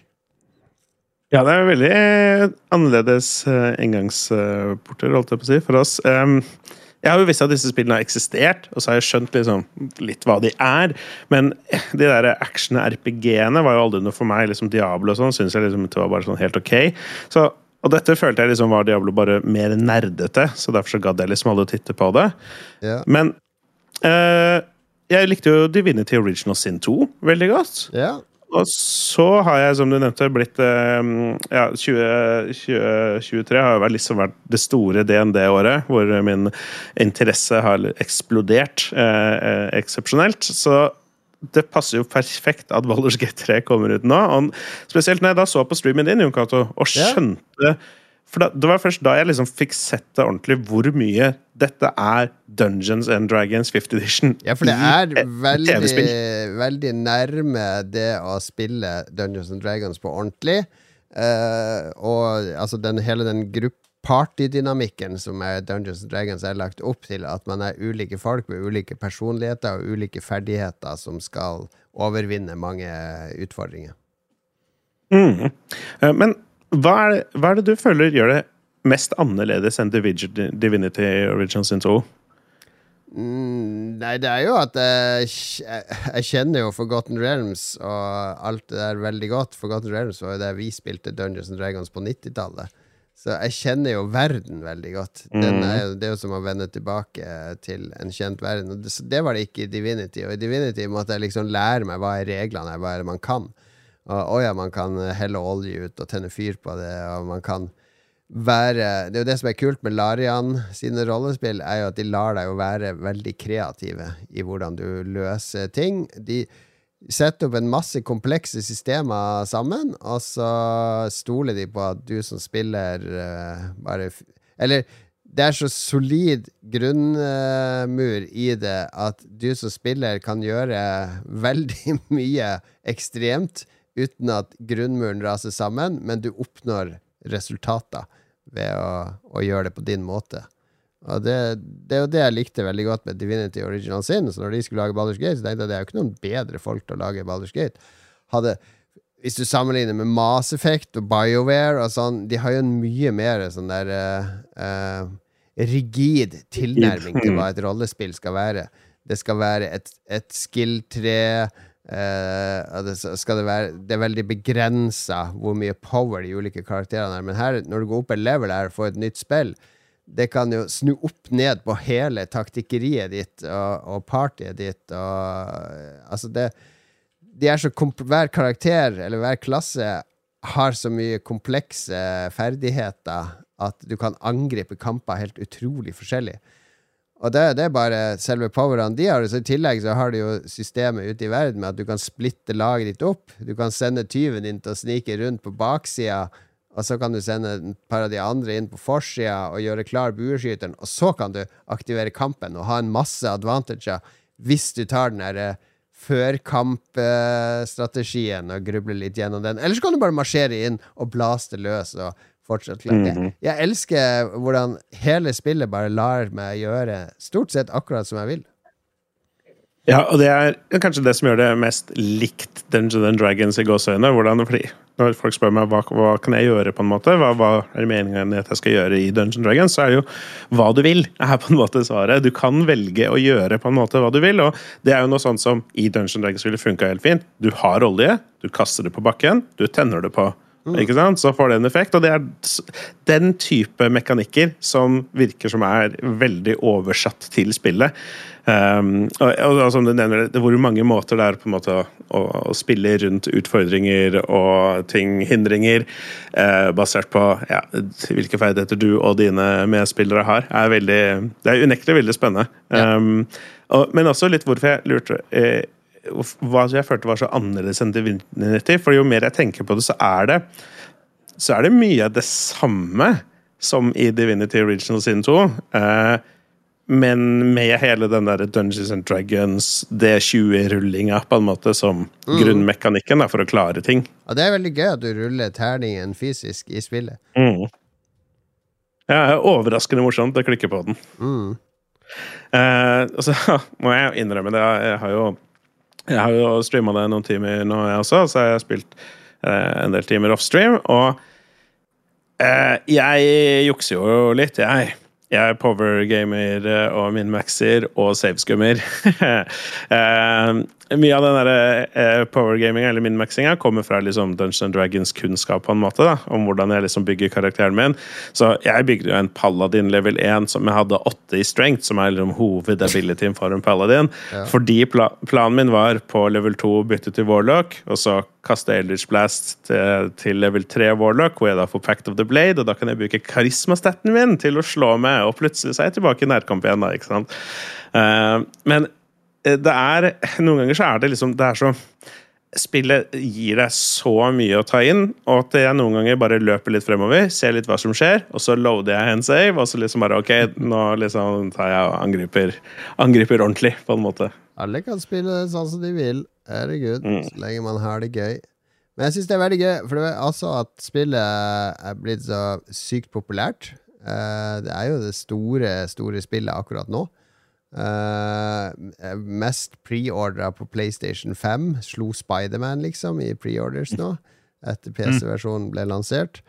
Ja, det er veldig eh, annerledes engangsporter, inngangsporter, holdt jeg på å si, for oss. Jeg har jo visst at disse spillene har eksistert, og så har jeg skjønt liksom litt hva de er. Men de der action-RPG-ene var jo aldri noe for meg. liksom Diablo og sånn syns jeg liksom det var bare sånn helt ok. Så, og dette følte jeg liksom var Diablo bare mer nerdete, så derfor så gadd jeg liksom alle å titte på det. Yeah. Men eh, jeg likte jo Divinity Original Sin 2 veldig godt. ja. Og så har jeg, som du nevnte, blitt Ja, Ja, 20, 2023 har jo liksom vært det store DND-året, hvor min interesse har eksplodert eh, eh, eksepsjonelt. Så det passer jo perfekt at Baldur's Gate 3 kommer ut nå. Og spesielt når jeg da så på streamen din, Jon Cato, og skjønte For da, Det var først da jeg liksom fikk sett det ordentlig, hvor mye dette er Dungeons and Dragons 5th Edition. Ja, for det er veldig, veldig nærme det å spille Dungeons and Dragons på ordentlig. Uh, og altså den, hele den grupp partydynamikken som er Dungeons and Dragons, er lagt opp til at man er ulike folk med ulike personligheter og ulike ferdigheter som skal overvinne mange utfordringer. Mm. Eh, Men hva er, det, hva er det du føler gjør det mest annerledes enn Divi- Divinity Original Sin 2? Mm, nei, det er jo at jeg, jeg kjenner jo Forgotten Realms og alt det der veldig godt. Forgotten Realms var jo der vi spilte Dungeons and Dragons på 90-tallet. Så jeg kjenner jo verden veldig godt. Den er det er jo som å vende tilbake til en kjent verden. Det, det var det ikke i Divinity. Og i Divinity måtte jeg liksom lære meg hva er reglene hva er det man kan. Og, ja, man kan helle olje ut og tenne fyr på det, og man kan være Det er jo det som er kult med Larian sine rollespill, er jo at de lar deg jo være veldig kreative i hvordan du løser ting. De setter opp en masse komplekse systemer sammen, og så stoler de på at du som spiller eh, bare Eller det er så solid grunnmur i det at du som spiller kan gjøre veldig mye ekstremt uten at grunnmuren raser sammen, men du oppnår resultater ved å, å gjøre det på din måte. Og det, det er jo det jeg likte veldig godt med Divinity Original Sin. Så når de skulle lage Baldur's Gate, så tenkte jeg at det er jo ikke noen bedre folk til å lage Baldur's Gate. Hadde, hvis du sammenligner med Mass Effect og BioWare og sånn, de har jo en mye mer sånn der uh, uh, rigid tilnærming til hva et rollespill skal være. Det skal være et, et skill-tre. Eh, og det, det, være, det er veldig begrensa hvor mye power de ulike karakterene har. Men her, når du går opp en level her og får et nytt spill, det kan jo snu opp ned på hele taktikkeriet ditt og, og partyet ditt. Og, altså det, de er så hver karakter eller hver klasse har så mye komplekse ferdigheter at du kan angripe kamper helt utrolig forskjellig. Og det, det er bare selve powerne de har. Så I tillegg så har de jo systemet ute i verden med at du kan splitte laget ditt opp. Du kan sende tyven din til å snike rundt på baksida, og så kan du sende et par av de andre inn på forsida og gjøre klar bueskyteren, og så kan du aktivere kampen og ha en masse advantager hvis du tar den derre førkampstrategien og grubler litt gjennom den. Eller så kan du bare marsjere inn og blaste løs og fortsatt klare. Mhm. Jeg elsker hvordan hele spillet bare lar meg gjøre stort sett akkurat som jeg vil. Ja, og det er kanskje det som gjør det mest likt Dungeons and Dragons i gåseøynene. hvordan- fordi Når folk spør meg hva, hva kan jeg gjøre, på en måte, hva, hva er meningen at jeg skal gjøre i Dungeons Dragons, så er det jo hva du vil, er på en måte svaret. Du kan velge å gjøre på en måte hva du vil, og det er jo noe sånt som i Dungeons Dragons ville funka helt fint. Du har olje, du kaster det på bakken, du tenner det på. Ikke sant? Så får det en effekt. Og det er den type mekanikker som virker som er veldig oversatt til spillet. Um, og, og, og som du nevner, det hvor mange måter det er på en måte å, å, å spille rundt utfordringer og ting, hindringer, uh, basert på ja, hvilke ferdigheter du og dine medspillere har, er veldig Det er unektelig veldig spennende. Um, og, men også litt hvorfor jeg lurte eh, hva jeg følte var så annerledes enn Divinity. For jo mer jeg tenker på det, så er det så er det mye av det samme som i Divinity Original Sin 2. Eh, men med hele den der Dungeons and Dragons D20-rullinga på en måte som grunnmekanikken da, for å klare ting. Og det er veldig gøy at du ruller terningen fysisk i spillet. Mm. Ja, er overraskende morsomt å klikke på den. Mm. Eh, og så må jeg jo innrømme det, jeg har jo jeg har jo streama det noen timer nå, jeg også, så har jeg spilt eh, en del timer offstream. Og eh, jeg jukser jo litt, jeg. Jeg er powergamer eh, og minmaxer og saveskummer. eh, mye av den eh, powergaminga eller minmaxinga kommer fra liksom Dungeons and Dragons kunnskap på en måte, da, om hvordan jeg liksom bygger karakteren min. Så jeg bygde jo en paladin level 1 som jeg hadde 8 i strength, som er liksom hovedabilityen for en paladin. Ja. Fordi pla planen min var på level 2 bytte til warlock, og så kaste Eldritch Blast til, til level 3 warlock, hvor jeg da får Pact of the Blade, og da kan jeg bruke karismastaten min til å slå meg, og plutselig så er jeg tilbake i nærkamp igjen, da, ikke sant. Uh, men det er Noen ganger så er det liksom Det er så Spillet gir deg så mye å ta inn, og at jeg noen ganger bare løper litt fremover, ser litt hva som skjer, og så loader jeg en save, og så liksom bare OK, nå liksom tar jeg og angriper, angriper ordentlig, på en måte. Alle kan spille det sånn som de vil. Herregud, Mm. så lenge man har det gøy. Men jeg syns det er veldig gøy, for det er altså at spillet er blitt så sykt populært. Eh, det er jo det store, store spillet akkurat nå. Eh, mest preordra på PlayStation 5. Slo Spiderman, liksom, i preorders nå. Etter PC-versjonen ble lansert.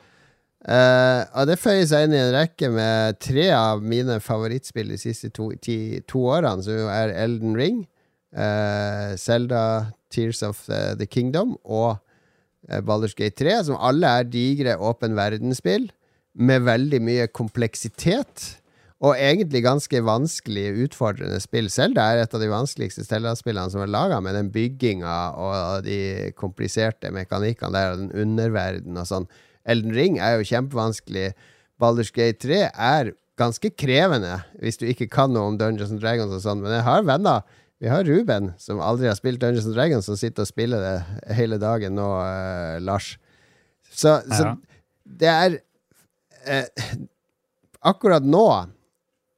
Uh, og det føyer seg inn i en rekke med tre av mine favorittspill de siste to, ti, to årene, som er Elden Ring, uh, Zelda Tears of the, the Kingdom og uh, Baldur's Gate 3, som alle er digre åpen verdensspill med veldig mye kompleksitet. Og egentlig ganske vanskelig, utfordrende spill. Zelda er et av de vanskeligste Stella-spillene som er laga, med den bygginga og de kompliserte mekanikkene der, og den underverden og sånn. Elden Ring er jo kjempevanskelig. Baldur's Gate 3 er ganske krevende, hvis du ikke kan noe om Dungeons and Dragons og sånn, men jeg har venner. Vi har Ruben, som aldri har spilt Dungeons and Dragons, som sitter og spiller det hele dagen nå, uh, Lars. Så, så Ja. det er uh, Akkurat nå,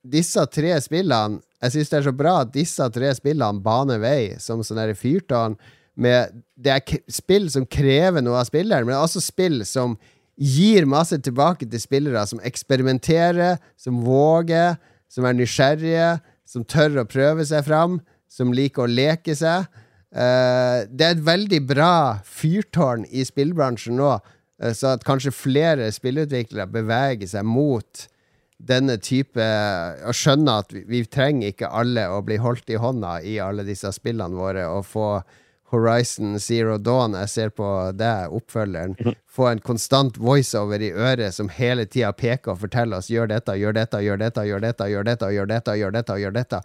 disse tre spillene Jeg syns det er så bra at disse tre spillene baner vei som sånne der fyrtårn. Med, det er spill som krever noe av spilleren, men også spill som gir masse tilbake til spillere som eksperimenterer, som våger, som er nysgjerrige, som tør å prøve seg fram, som liker å leke seg. Uh, det er et veldig bra fyrtårn i spillbransjen nå, uh, så at kanskje flere spillutviklere beveger seg mot denne type Å skjønne at vi, vi trenger ikke alle å bli holdt i hånda i alle disse spillene våre, og få Horizon Zero Dawn, jeg ser på deg, oppfølgeren, få en konstant voiceover i øret som hele tida peker og forteller oss 'gjør dette, gjør dette, gjør dette, gjør dette', gjør dette, gjør dette, gjør dette, gjør dette.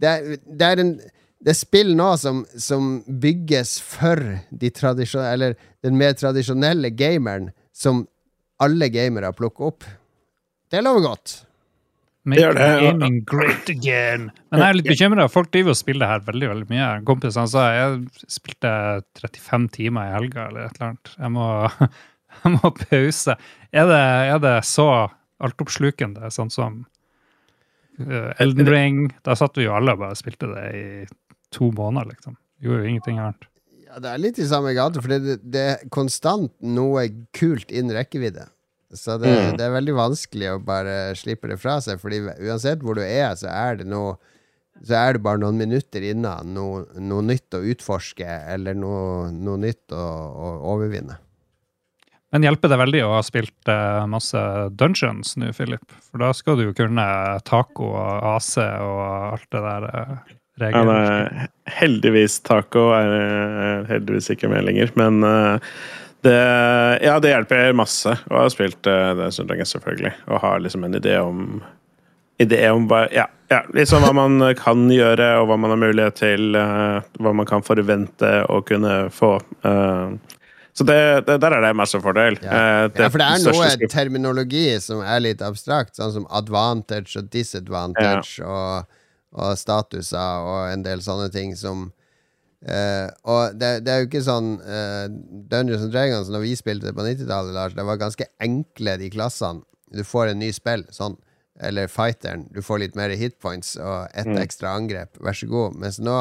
Det er, det er en det er spill nå som, som bygges for de Eller den mer tradisjonelle gameren, som alle gamere plukker opp. Det lover godt. Make det det, ja. gaming great again. Men jeg er litt bekymra. Folk driver og spiller det her veldig veldig mye. En kompis han sa jeg spilte 35 timer i helga eller et eller annet. Jeg må, jeg må pause. Er det, er det så altoppslukende, sånn som uh, Elden Ring? Da satt vi jo alle og bare spilte det i to måneder, liksom. Gjorde jo ingenting annet. Ja, det er litt i samme gate, for det, det er konstant noe kult innen rekkevidde. Så det, Mm. det er veldig vanskelig å bare slippe det fra seg, Fordi uansett hvor du er, så er det noe Så er det bare noen minutter inna noe, noe nytt å utforske, eller noe, noe nytt å, å overvinne. Men hjelper det veldig å ha spilt eh, masse dungeons nå, Philip? For da skal du jo kunne taco og AC og alt det der. ja, regler. er heldigvis taco er eh, heldigvis ikke med lenger, men eh, det, ja, det hjelper masse å ha spilt uh, det søndagen, selvfølgelig. Og ha liksom en idé om Idé om hva, ja, ja, liksom hva man kan gjøre, og hva man har mulighet til. Uh, hva man kan forvente å kunne få. Uh, så det, det, der er det masse fordel. Ja. Det Ja, for det er noe terminologi som er litt abstrakt, sånn som advantage og disadvantage og, og statuser og en del sånne ting som eh, Og det, det er jo ikke sånn uh, Dungeons and Dragons, når vi spilte det på 90-tallet, Lars, det var ganske enkle, de klassene. Du får en ny spill, sånn. Eller fighteren. Du får litt mer hitpoints og ett Mm. ekstra angrep. Vær så god. Mens nå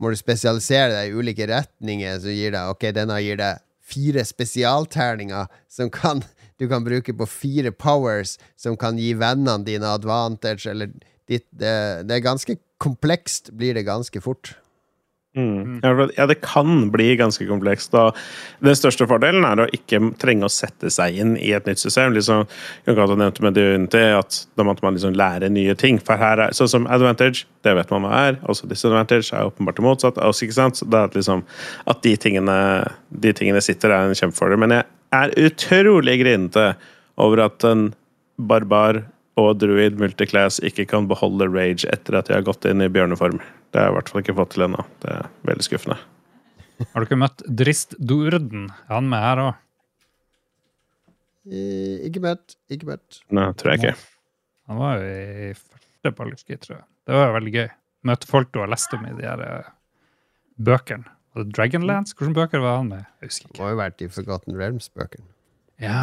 må du spesialisere deg i ulike retninger som gir deg Ok, denne gir deg fire spesialterninger som kan, du kan bruke på fire powers, som kan gi vennene dine advantage, eller ditt det, det er ganske komplekst, blir det ganske fort. Mm. Ja, Ja, det kan bli ganske komplekst. Og den største fordelen er å ikke trenge å sette seg inn i et nytt system. Liksom, Jon nevnte med Unity at da måtte man liksom lære nye ting. For her er, Sånn som advantage, det vet man hva er. Også disadvantage er åpenbart det motsatt. Også, ikke sant? Så det er at, liksom, at de tingene, de tingene sitter, er en kjempefordel. Men jeg er utrolig grinete over at en barbar og druid multiclass ikke kan beholde rage etter at de har gått inn i bjørneform. Det har jeg i hvert fall ikke fått til ennå. Det er veldig skuffende. Har du ikke møtt Drist Durden? Er han med her òg? Eh, Ikke møtt, ikke møtt. Nei, tror jeg ikke. Han var jo i første Gate, tror jeg. Det var jo veldig gøy. Møte folk du har lest om i de her eh, bøkene. Var det Dragonlance? Hvilke bøker var han med? Jeg husker ikke. Må jo vært i Forgotten Realms-bøkene. Ja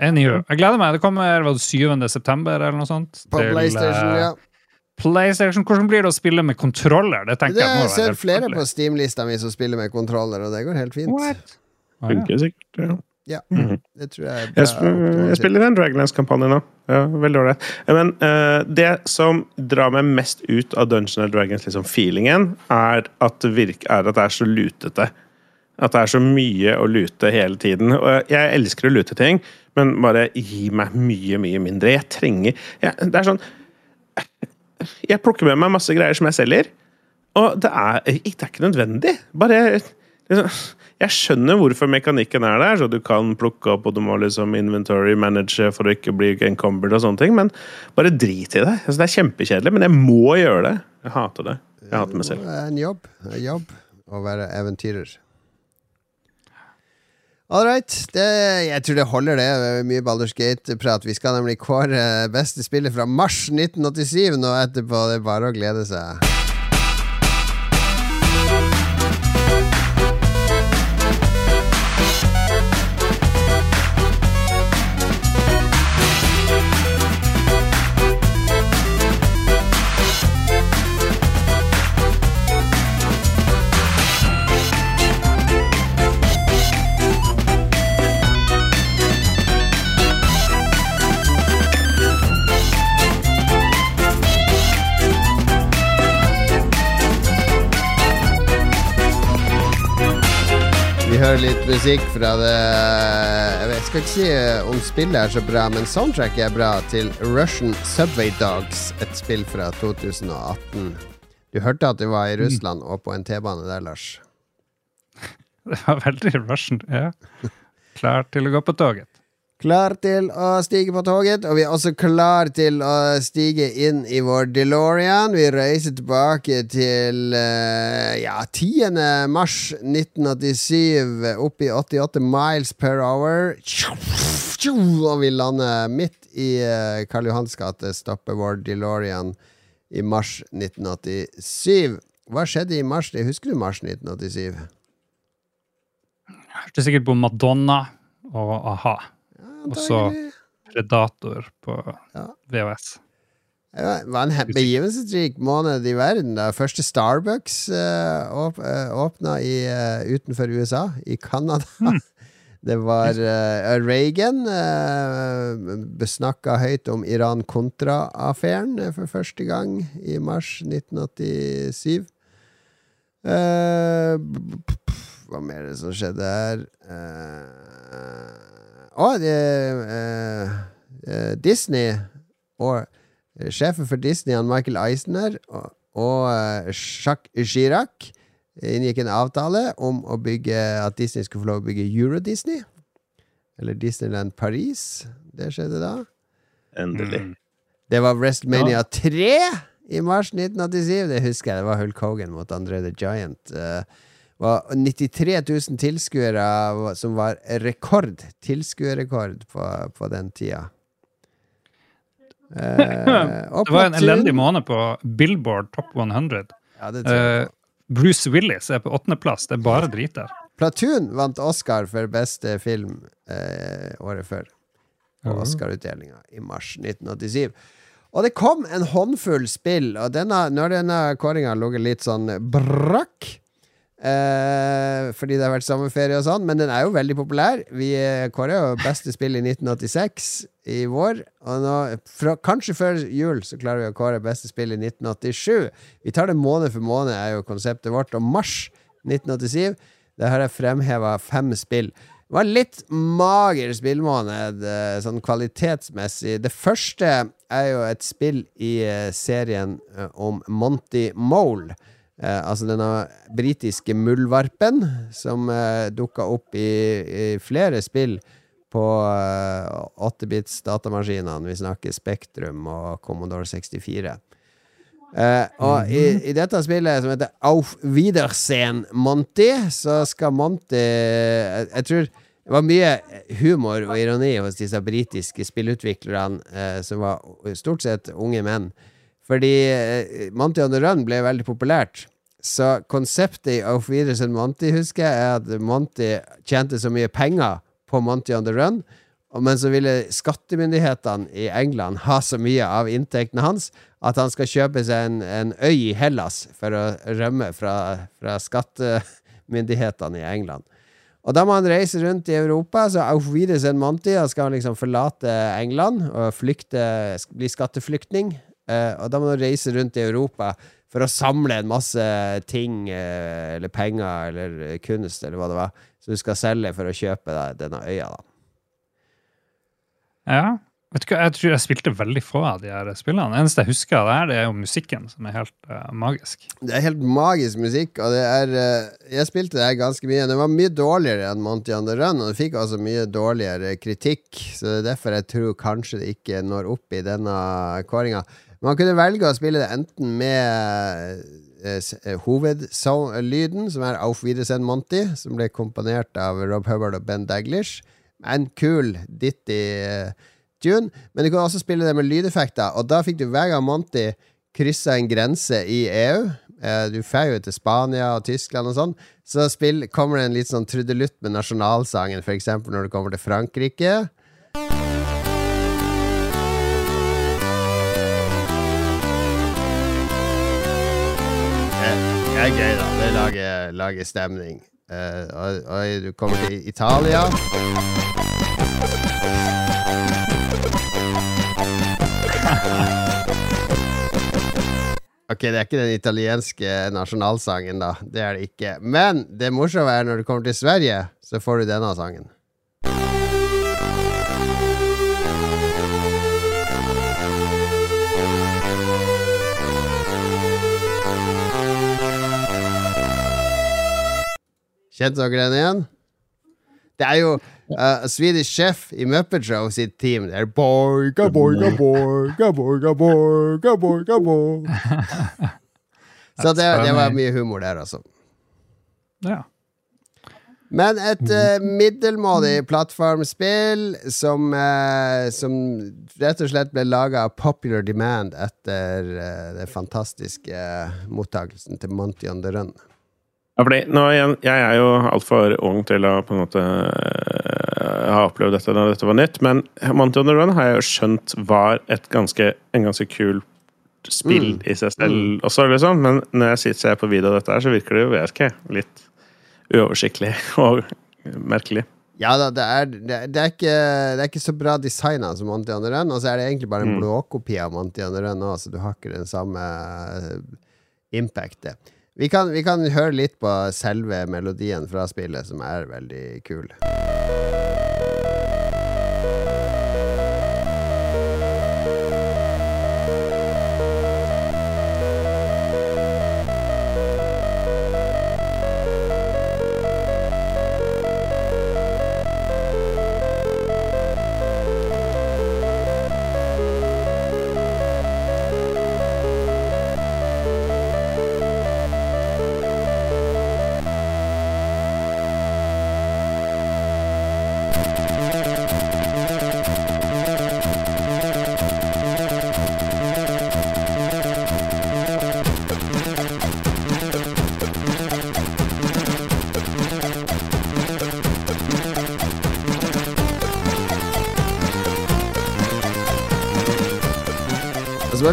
Anywho. Jeg gleder meg. Det kommer var det 7. september eller noe sånt. På til, PlayStation, eh, ja. PlayStation. Hvordan blir det å spille med kontroller? Det tenker Det jeg må jeg være ser flere forferdelig. på Steam-lista mi som spiller med kontroller, og det går helt fint. What? Ah, ja. Funker sikkert. Ja. Ja, Mhm. det tror jeg er. Jeg, sp jeg spiller en Dragonlance-kampanje nå. Ja, veldig ålreit. Men uh, det som drar meg mest ut av Dungeon and Dragons, liksom feelingen, er at, det virk er at det er så lutete. At det er så mye å lute hele tiden. Og jeg elsker å lute ting, men bare gi meg mye, mye mindre. Jeg trenger jeg, Det er sånn Jeg plukker med meg masse greier som jeg selger, og det er, det er ikke nødvendig. Bare liksom, Jeg skjønner hvorfor mekanikken er der, så du kan plukke opp og du må liksom inventory manage for å ikke bli encumbered og sånne ting, men bare drit i det. Altså, det er kjempekjedelig, men jeg må gjøre det. Jeg hater det. Jeg hater meg selv. Det er en jobb. En jobb å være eventyrer. All right. Det, jeg tror det holder, det. Mye Baldur's Gate-prat. Vi skal nemlig kåre beste spillet fra mars 1987 nå etterpå. Det er bare å glede seg. Vi hører litt musikk fra det Jeg skal ikke si eh, om spillet er så bra, men soundtracket er bra til Russian Subway Dogs, et spill fra 2018. Du hørte at du var i Russland og på en T-bane der, Lars. Det var veldig Russian. Ja. Klar til å gå på toget. Klar til å stige på toget, og vi er også klar til å stige inn i vår DeLorean. Vi reiser tilbake til eh, ja, 10. mars 1987, opp i 88 miles per hour. Og vi lander midt i eh, Karl Johans gate, stopper vår DeLorean i mars 1987. Hva skjedde i mars? Husker du mars 1987? Jeg hørte sikkert på Madonna og a-ha. Og så Predator på Ja. VHS. Det var en he- begivenhetsrik måned i verden. da Første Starbucks uh, åpna i, uh, utenfor USA, i Canada. Det var uh, Reagan uh, besnakka høyt om Iran-Kontra-affæren for første gang i mars 1987. Uh, hva mer er det som skjedde her? Eh, Å, det eh, eh, Disney og eh, sjefen for Disney, han Michael Eisner, og, og eh, Jacques Chirac inngikk en avtale om å bygge at Disney skulle få lov å bygge Euro-Disney. Eller Disneyland Paris. Det skjedde da. Endelig. Mm. Det var WrestleMania 3 i mars 1987. Det husker jeg. Det var Hulk Hogan mot André the Giant. Det var 93 000 tilskuere, som var rekord. Tilskuerrekord på, på den tida. Eh, Det var en elendig måned på Billboard Top 100. Ja, Eh, Bruce Willis er på åttendeplass. Det er bare drit der. Platoon vant Oscar for beste film eh, året før. På. Oscar-utdelinga i mars 1987. Og det kom en håndfull spill, og denne, når denne kåringa lå litt sånn brakk eh, Fordi det har vært sommerferie og sånn, men den er jo veldig populær. Vi kåra kårer jo beste spill i 1986 i vår. Og nå, fra, kanskje før jul så klarer vi å kåre beste spill i 1987. Vi tar det måned for måned, er jo konseptet vårt. Og mars 1987, der har jeg fremheva fem spill. Det var litt mager spillmåned, eh, sånn kvalitetsmessig. Det første er jo et spill i eh, serien eh, om Monty Mole. Eh, altså denne britiske muldvarpen som eh, dukka opp i, i flere spill på eh, 8-bits datamaskinene. Vi snakker Spektrum og Commodore 64. Eh, og i, i dette spillet som heter Auf Wiedersehen Monty, så skal Monty jeg, jeg tror det var mye humor og ironi hos disse britiske spillutviklerne, eh, som var stort sett unge menn. Fordi eh, Monty on the Run ble veldig populært. Så konseptet i Auf Wiedersehen Monty, husker jeg, er at Monty tjente så mye penger på Monty on the Run, men så ville skattemyndighetene i England ha så mye av inntektene hans at han skal kjøpe seg en, en øy i Hellas for å rømme fra, fra skattemyndighetene i England. Og da må han reise rundt i Europa, så auf Wiedersehen Monty, skal han liksom forlate England og flykte, bli skatteflyktning. Eh, og da må du reise rundt i Europa for å samle en masse ting, eh, eller penger, eller kunst, eller hva det var, som du skal selge for å kjøpe deg denne øya, da. Ja. Vet du hva, Jeg tror jeg spilte veldig få av de her spillene. Det eneste jeg husker av det her, det er jo musikken, som er helt uh, magisk. Det er helt magisk musikk, og det er uh, Jeg spilte det her ganske mye. Det var mye dårligere enn Monty on the Run, og det fikk altså mye dårligere kritikk, så det er derfor jeg tror kanskje det ikke når opp i denne kåringa. Man kunne velge å spille det enten med eh, eh, hovedlyden, som er Auf Wiedersehen Monty, som ble komponert av Rob Hubbard og Ben Daglish. En kul ditty eh, tune. Men du kunne også spille det med lydeffekter, og da fikk du hver gang Monty kryssa en grense i EU. Eh, Du drar jo til Spania og Tyskland og sånn. Så spill, kommer det en litt sånn trudelutt med nasjonalsangen, eksempel når du kommer til Frankrike. Det er gøy, da. Det lager, lager stemning. Uh, og, og du kommer til Italia. Ok, det er ikke den italienske nasjonalsangen, da. Det er det ikke. Men det morsomme er når du kommer til Sverige, så får du denne sangen. Kjente dere den igjen? Det er jo uh, Swedish Chef i Muppet Show sitt team. Det er boiga, boiga, boiga, boiga, boiga, boiga, boiga. Så det, det var mye humor der, altså. Ja. Men et uh, middelmådig plattformspill som, uh, som rett og slett ble laga av popular demand etter uh, den fantastiske uh, mottakelsen til Monty on the Run. Ja, fordi nå, jeg, jeg er jo altfor ung til å på en måte øh, ha opplevd dette da dette var nytt, men Monty on the Run har jeg jo skjønt var et ganske, en ganske kul spill Mm. i seg selv også, liksom. Men når jeg sitter ser på video av dette her, så virker det jo, vet ikke, litt uoversiktlig og merkelig. Ja da, det er, det, er ikke, det er ikke så bra designa som Monty on the Run, og så er det egentlig bare en Mm. blåkopi av Monty on the Run òg, så du har ikke den samme eh, impactet. Vi kan, vi kan høre litt på selve melodien fra spillet, som er veldig kul.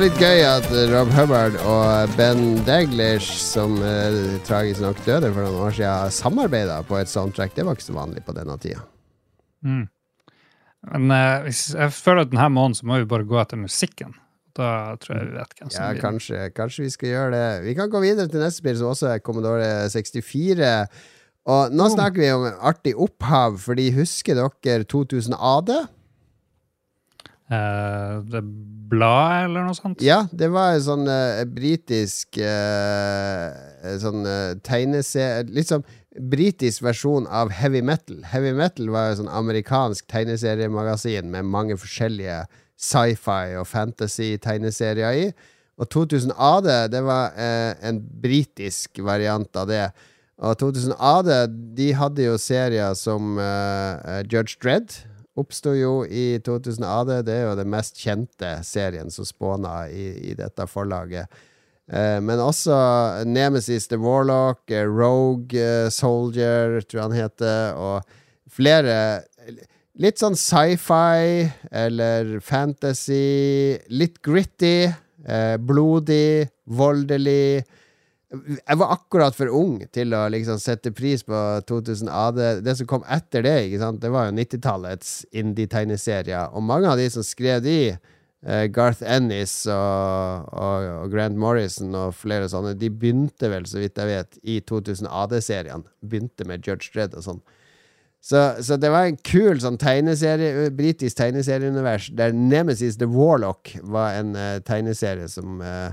Var litt gøy at Rob Hubbard og Ben Daglish, som eh, tragisk nok døde for noen år siden, samarbeida på et soundtrack. Det var ikke så vanlig på denne tida. Mm. Men eh, jeg føler at denne måneden så må vi bare gå etter musikken. Da tror jeg vi vet hvem som Ja, kanskje, kanskje vi skal gjøre det. Vi kan gå videre til neste spill, som også er Commodore 64. Og nå snakker vi om artig opphav, fordi husker dere 2000 AD? Det bladet, eller noe sånt? Ja, det var en sånn uh, britisk uh, sånn uh, tegneserie Litt sånn britisk versjon av Heavy Metal. Heavy Metal var et sånn amerikansk tegneseriemagasin med mange forskjellige sci-fi og fantasy-tegneserier i. Og 2000 AD, det var en britisk variant av det. Og 2000 AD, de hadde jo serier som Judge Dredd. Oppsto jo i 2000 AD. Det er jo den mest kjente serien som spåna i, i dette forlaget. Eh, men også Nemesis the Warlock, eh, Rogue eh, Soldier, tror han heter, og flere Litt sånn sci-fi eller fantasy. Litt gritty, blodig, voldelig. Jeg var akkurat for ung til å liksom sette pris på 2000 AD. Det som kom etter det, ikke sant? det var jo 90-tallets indie-tegneserier. Og mange av de som skrev de, eh, Garth Ennis og, og, og Grant Morrison og flere sånne, de begynte vel, så vidt jeg vet, i 2000 AD-serien. Begynte med Judge Dredd og sånn. Så, så det var en kul sånn tegneserie, britisk tegneserieunivers, der Nemesis the Warlock var en uh, tegneserie som uh,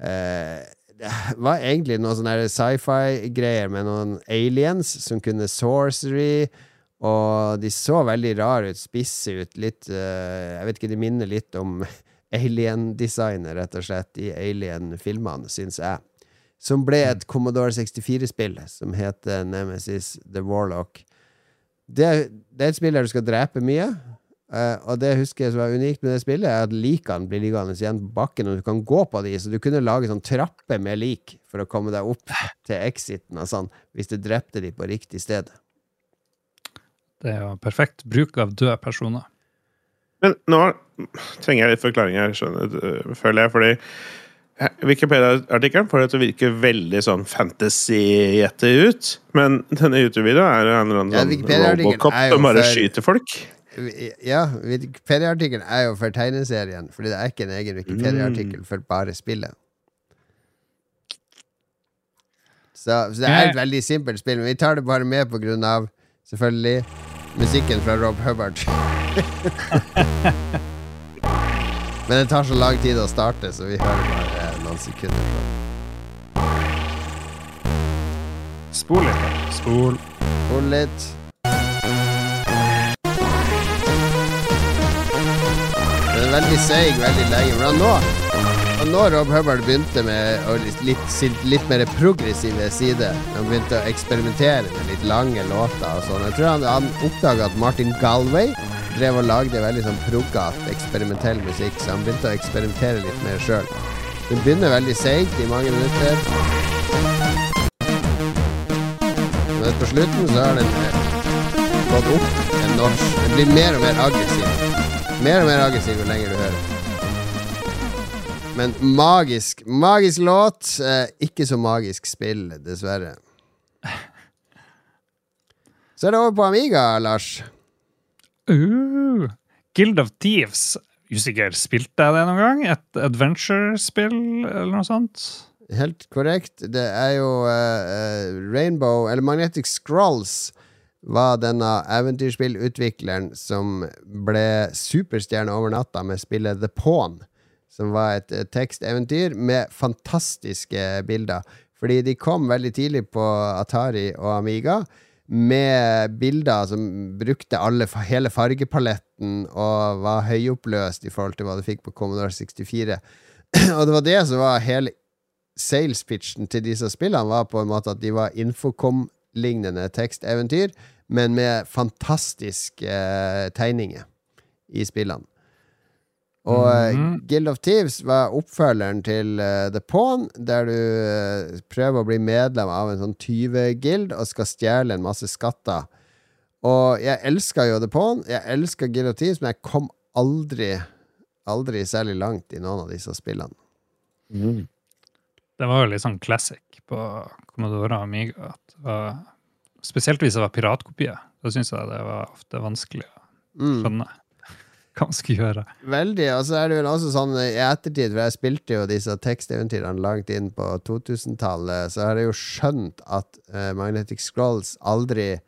eh, det var egentlig noen sånn sci-fi-greier med noen aliens som kunne sorcery, og de så veldig rare ut, spisse ut, litt uh, Jeg vet ikke, de minner litt om alien-designet, rett og slett, i alien-filmene, syns jeg. Som ble et Commodore 64-spill som heter Nemesis the Warlock. Det, det er et spill der du skal drepe mye. Eh, og det husker jeg som var unikt med det spillet, er at likene blir liggende igjen på bakken, og du kan gå på de, så du kunne lage sånn trappe med lik for å komme deg opp til exiten og sånn, hvis du drepte de på riktig sted. Det er jo perfekt bruk av døde personer. Men nå trenger jeg litt forklaring her, skjønner, føler jeg, fordi eh, Wikipedia-artikkelen får det til å virke veldig sånn fantasy-gjette ut, men denne YouTube-videoen er jo en eller annen Ja, sånn Robocop er som bare skyter folk. Ja, Wikipedia-artikkelen er jo for tegneserien, fordi det er ikke en egen Wikipedia-artikkel for bare spillet. Så, så det er et veldig simpelt spill, men vi tar det bare med på grunn av selvfølgelig musikken fra Rob Hubbard. men det tar så lang tid å starte, så vi hører bare noen sekunder. på. Spol litt. da. Spol. Hold litt. Veldig seig veldig lenge. Men nå, og nå Rob Hubbard begynte med litt, litt, litt mer progressive side. Han begynte å eksperimentere med litt lange låter og sånn. Jeg tror han, han oppdaga at Martin Galway drev og lagde veldig sånn proggat, eksperimentell musikk, så han begynte å eksperimentere litt mer sjøl. Den begynner veldig seigt i mange minutter. Men på slutten så har den eh, gått opp en norsk. Den blir mer og mer aggressiv. Mer og mer aggressiv jo lenger du hører. Men magisk Magisk låt. Eh, ikke så magisk spill, dessverre. Så er det over på Amiga, Lars. Uh, Guild of Thieves. Usikker, spilte jeg det noen gang? Et adventure-spill eller noe sånt? Helt korrekt. Det er jo uh, Rainbow, eller Magnetic Scrolls, var denne eventyrspillutvikleren som ble superstjerne over natta med spillet The Pawn. Som var et uh, teksteventyr med fantastiske bilder. Fordi de kom veldig tidlig på Atari og Amiga med bilder som brukte alle, hele fargepaletten og var høyoppløst i forhold til hva du fikk på Commodore 64. og det var det som var hele sales-pitchen til disse spillene, var på en måte at de var Infocom-lignende teksteventyr, men med fantastiske eh, tegninger i spillene. Og mm Guild of Thieves var oppfølgeren til uh, The Pawn, der du uh, prøver å bli medlem av en sånn tyvegild og skal stjele en masse skatter. Og jeg elska jo The Pawn, jeg elska Guild of Thieves, men jeg kom aldri Aldri særlig langt i noen av disse spillene. Mm. Det var jo litt sånn classic på Commodore og Amiga. Var, spesielt hvis det var piratkopier. Da syns jeg det var ofte vanskelig å Mm. skjønne hva man skulle gjøre. Veldig. Og så er det vel også sånn i ettertid, for jeg spilte jo disse teksteventyrene langt inn på 2000-tallet, så har jeg jo skjønt at uh, Magnetic Scrolls aldri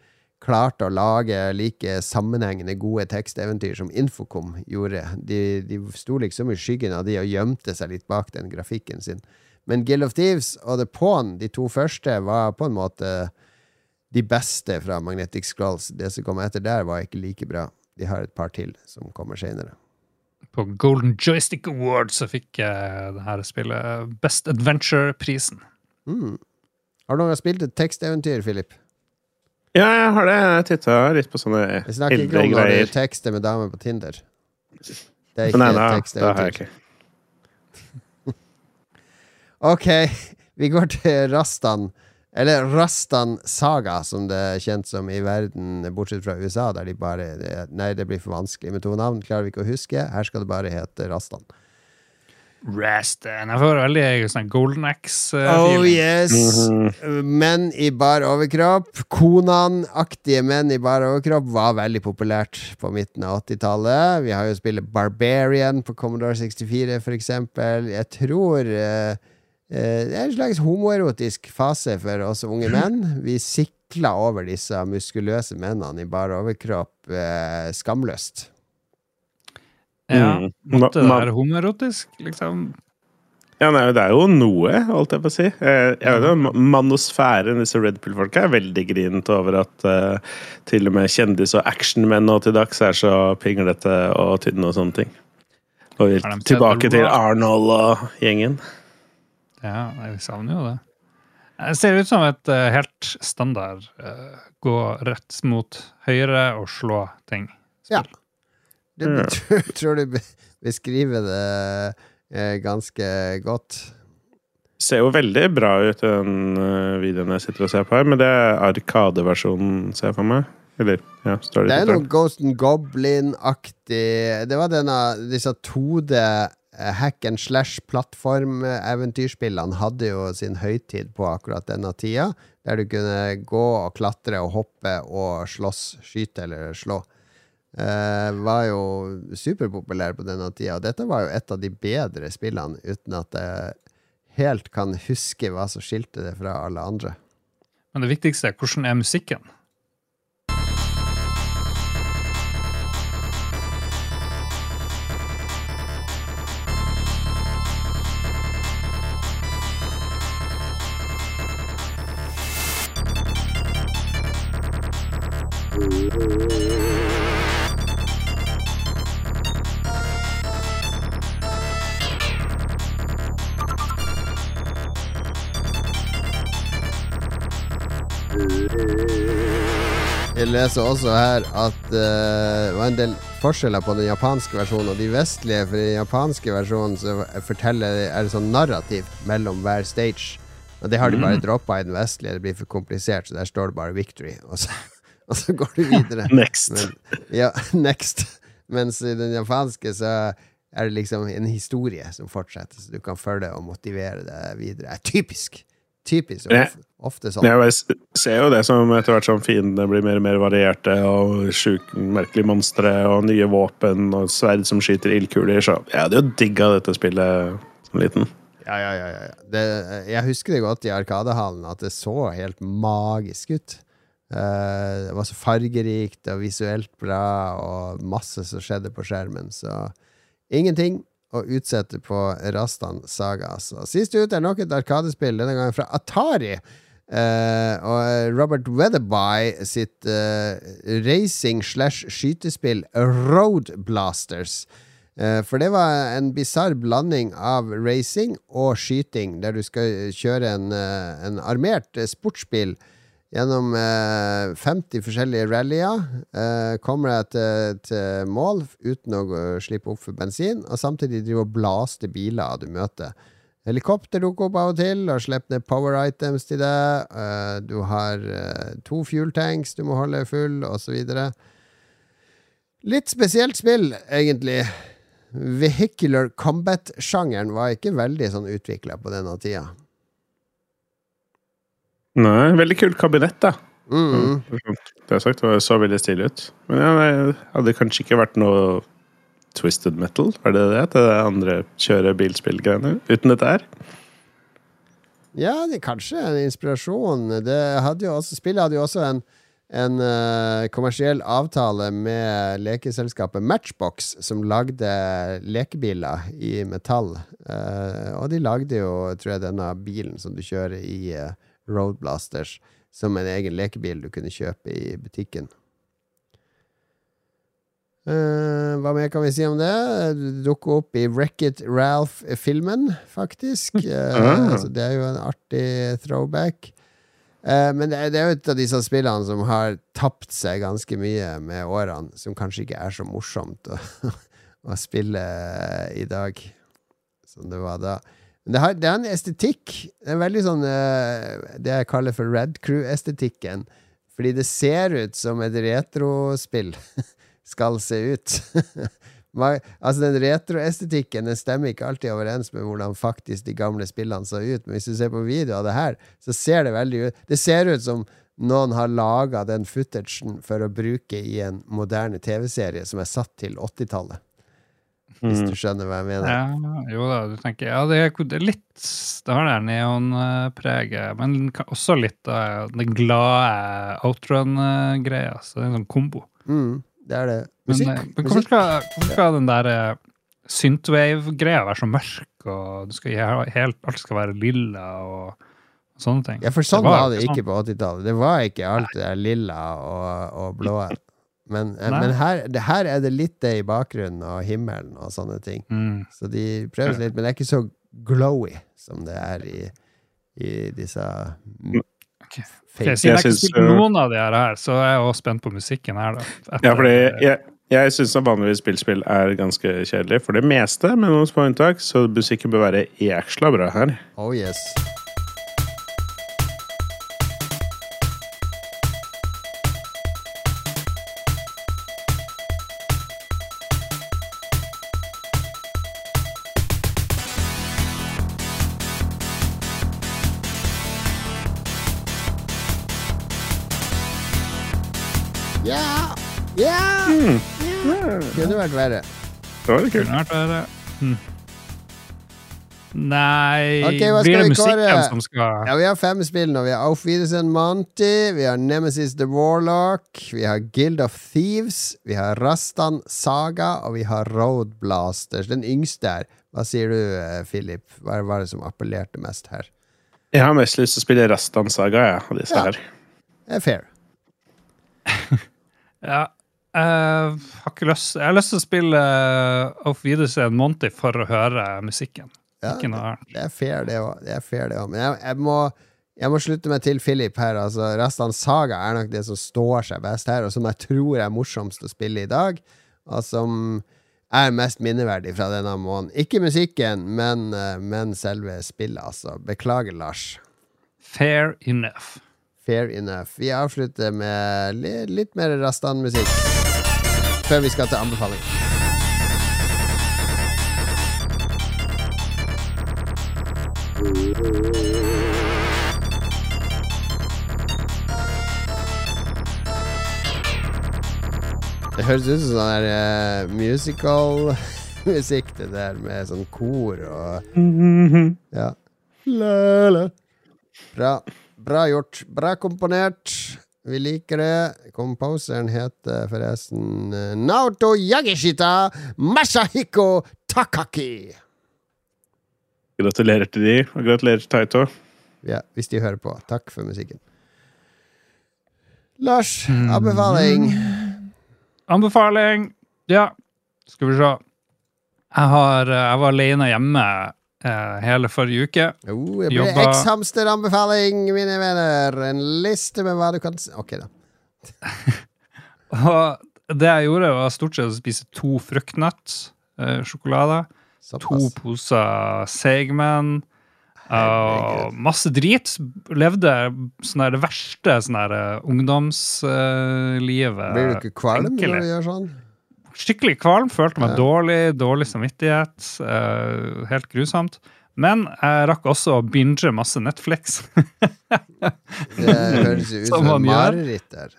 klarte å lage like sammenhengende gode teksteventyr som Infocom gjorde. De, de sto liksom i skyggen av de og gjemte seg litt bak den grafikken sin. Men Guild of Thieves og The Pawn, de to første, var på en måte de beste fra Magnetic Scrolls. Det som kom etter der, var ikke like bra. De har et par til som kommer seinere. På Golden Joystick Award så fikk jeg det her spillet Best Adventure-prisen. Mm. Har du noen gang spilt et teksteventyr, Philip? Ja, jeg har det. Jeg titta litt på sånne eldre greier. Vi snakker ikke om når du tekster med damer på Tinder. Det er ikke Nei, et nei, jeg teksteventyr. ikke. Ok, vi går til Rastan. Eller Rastan Saga, som det er kjent som i verden, bortsett fra USA, der de bare Nei, det blir for vanskelig med to navn, klarer vi ikke å huske. Her skal det bare hete Rastan. Rastan. Jeg får veldig sånn Golden Oh Axe-feeling. yes! Mhm. Menn i bar overkropp. Konan-aktige menn i bar overkropp var veldig populært på midten av 80-tallet. Vi har jo spillet Barbarian på Commodore 64, for eksempel. Jeg tror eh, det er en slags homoerotisk fase for oss unge menn. Vi sikler over disse muskuløse mennene i bar overkropp eh, skamløst. Ja, Mm. måtte det være homoerotisk, liksom? Ja, nei, det er jo noe, holdt jeg på å si. Eh, Jeg vet jo, Manosfæren, disse Red Pill-folka, er veldig grinete over at uh, til og med kjendis- og actionmenn nå til dags er så pinglete og tynne og sånne ting. Og tilbake til Arnold og gjengen. Ja, jeg savner jo det. Det ser ut som et uh, helt standard uh, gå rett mot høyre og slå ting. Ja. Du, Ja. tror, tror du beskriver det uh, ganske godt. Ser jo veldig bra ut den videoen jeg sitter og ser på her, men det er Arkadeversjonen, ser jeg for meg. Eller, ja, står det Det er noe. Ghost and Goblin-aktig Det var denne, disse 2D eh, hack and slash-plattformeventyrspillene hadde jo sin høytid på akkurat denne tida, der du kunne gå og klatre og hoppe og slåss, skyte eller slå. Uh, var jo superpopulær på denne tida, og dette var jo et av de bedre spillene, uten at jeg helt kan huske hva som skilte det fra alle andre. Men det viktigste er hvordan er musikken? Jeg leser også her at eh, det var en del forskjeller på den japanske versjonen og de vestlige. For i den japanske versjonen så forteller, er det sånn narrativ mellom hver stage. Og det har de bare droppa i den vestlige. Det blir for komplisert, så der står det bare 'victory'. Og så, og så går du videre. Next. Men, ja, next. Mens i den japanske så er det liksom en historie som fortsetter, så du kan følge og motivere deg videre. Typisk! Typisk. Ofte, ofte sånn. Jeg ser jo det som etter hvert som fiendene blir mer og mer varierte, og sjuke, merkelige monstre, og nye våpen, og sverd som skyter ildkuler, så jeg hadde jo digga dette spillet som liten. Ja, ja, ja, ja. Det, jeg husker det godt i Arkadehallen, at det så helt magisk ut. Eh, det var så fargerikt og visuelt bra, og masse som skjedde på skjermen. Så ingenting å utsette på Rastan Saga. Så Sist ut er nok et Arkadespill, denne gangen fra Atari. Uh, og Robert Weatherby sitt uh, racing slash skytespill Road Blasters. Uh, For det var en bisarr blanding av racing og skyting, der du skal kjøre en, en armert sportsbil gjennom eh, 50 forskjellige rallyer. Eh, kommer jeg til, til mål uten å slippe opp for bensin, og samtidig driver og blaste biler du møter. Helikopter dukker opp av og til og slipper ned power items til deg. Eh, du har eh, to fuel tanks du må holde full, osv. Litt spesielt spill, egentlig. Vehicular combat-sjangeren var ikke veldig sånn utvikla på denne tida. Nei, veldig kult kabinett, da. Mm. Det har sagt, det så veldig stilig ut. Men ja, det hadde kanskje ikke vært noe Twisted Metal? Er det det? Det er andre kjøre bilspill-greiene? Uten dette her? Ja, det er kanskje en inspirasjon. Det hadde også, spillet hadde jo også en, en uh, kommersiell avtale med lekeselskapet Matchbox, som lagde lekebiler i metall. Uh, og de lagde jo, tror jeg, denne bilen som du kjører i uh, Road Blasters, som en egen lekebil du kunne kjøpe i butikken. Uh, hva mer kan vi si om det? Det dukker opp i Wreck-It Ralph-filmen, faktisk. Uh, Ah. så det er jo en artig throwback. Uh, men det er, det er jo et av disse spillene som har tapt seg ganske mye med årene, som kanskje ikke er så morsomt å, å spille i dag som det var da. Det har, det er en estetikk. Det er veldig sånn eh, Det jeg kaller for Red Crew-estetikken. Fordi det ser ut som et retrospill skal se ut. Altså Den retroestetikken Den stemmer ikke alltid overens med hvordan faktisk de gamle spillene så ut. Men hvis du ser på video av det her, så ser det veldig ut Det ser ut som noen har laga den footagen for å bruke i en moderne TV-serie som er satt til 80-tallet. Hvis du skjønner hva jeg mener. Ja, jo da, du tenker Ja, det er, litt Det har det neonpreget, men også litt av den glade outrun-greia. Så det er en sånn kombo. Mm, det er det. Men, Musikk. Men, men hvorfor, skal, hvorfor skal den der eh, synthwave-greia være så mørk, og du skal helt, alt skal være lilla og, sånne ting? Ja, for sånn Det var, var det ikke sånn. på 80-tallet. Det var ikke alt det lilla og, og blå. Men, eh, men her, det, her er det litt det i bakgrunnen, og himmelen og sånne ting. Mm. Så de prøver seg litt, men det er ikke så glowy som det er i, i disse okay. Ok. siden jeg ikke spilte eh, noen av de her, så er jeg også spent på musikken her. da. Etter- Ja, fordi jeg, jeg syns vanligvis spillspill er ganske kjedelig for det meste, med noen små unntak, så musikken bør være jæksla bra her. Oh yes. Ja. Vært verre. Det var litt kult. Vært verre. Hm. Nei okay, hva skal Blir det vi musikken som skal Ja, vi har fem spill nå. Vi har Auf Wiedersehen Monty, vi har Nemesis the Warlock, vi har Guild of Thieves, vi har Rastan Saga, og vi har Road Blasters. Den yngste her. Hva sier du, eh, Philip? Hva var det som appellerte mest her? Jeg har mest lyst til å spille Rastan Saga, jeg, av disse Ja. her. Det er fair. Ja. Eh, har ikke lyst Jeg har lyst til å spille uh, Auf Wiedersehen Monty for å høre musikken. Ja. Det er fair, det òg. Men jeg, jeg, må, jeg må slutte meg til Philip her. Altså, Rastan Saga er nok det som står seg best her, og som jeg tror er morsomst å spille i dag. Og som er mest minneverdig fra denne måneden. Ikke musikken, men, eh, men selve spillet, altså. Beklager, Lars. Fair enough. Fair enough. Vi avslutter med litt mer Rastan-musikk før vi skal til anbefaling. Det høres ut som sånn der uh, musical musikk, det der med sånn kor og mhm, mhm. Ja. La, la. Bra. Bra gjort. Bra komponert. Vi liker det. Composeren heter forresten eh, Naoto Yagishita Masahiko Takaki. Gratulerer til de, og gratulerer til Taito. Ja, hvis de hører på. Takk for musikken. Lars, anbefaling. Anbefaling! Ja, skal vi se. Jeg, har, eh, jeg var alene hjemme eh, hele forrige uke. Oh, blir Jobba- X-hamster-anbefaling, mine venner. En liste med hva du kan Ok, da. Og det jeg gjorde, var stort sett å spise to fruktnøtt-sjokolader. to poser Seigman. Og masse drit. Levde sånn det verste sånn eh, ungdomslivet. Blir du ikke kvalm når du gjør sånn? Skikkelig kvalm. Følte meg Ja. dårlig. Dårlig samvittighet. Uh, helt grusomt. Men jeg rakk også å binge masse Netflix. Det høres jo ut Som et mareritt der.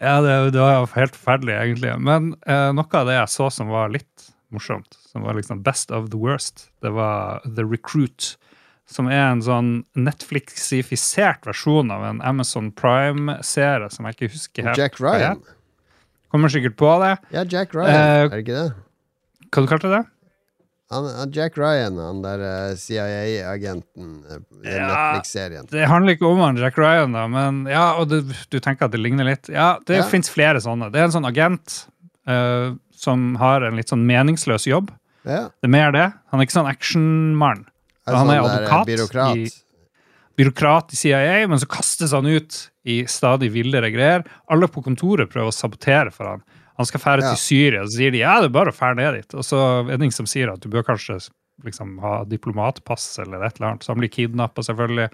Ja, det, det var helt forferdelig, egentlig. Men uh, noe av det jeg så som var litt morsomt, som var liksom best of the worst, det var The Recruit. Som er en sånn Netflixifisert versjon av en Amazon Prime-serie som jeg ikke husker helt Jack Ryan. het. Kommer sikkert på det. Ja, Jack Ryan. Eh, er det ikke det? Hva du kalte du det? Han, Jack Ryan, han der eh, CIA-agenten i Ja. Netflix-serien. Det handler ikke om han Jack Ryan, da, men ja, og du, du tenker at det ligner litt. Ja, det Ja. fins flere sånne. Det er en sånn agent uh, som har en litt sånn meningsløs jobb. Ja. Det er mer det. Han er ikke sånn actionmann. Han er sånn eh, advokat byråkrat. i- byråkrat i CIA, men så kastes han ut i stadig villere greier. Alle på kontoret prøver å sabotere for han. Han skal fære Ja. til Syria, så sier de ja, det er bare å fære ned dit. Og så er det ingen som sier at du bør kanskje liksom ha diplomatpass eller et eller annet. Så han blir kidnappa, selvfølgelig.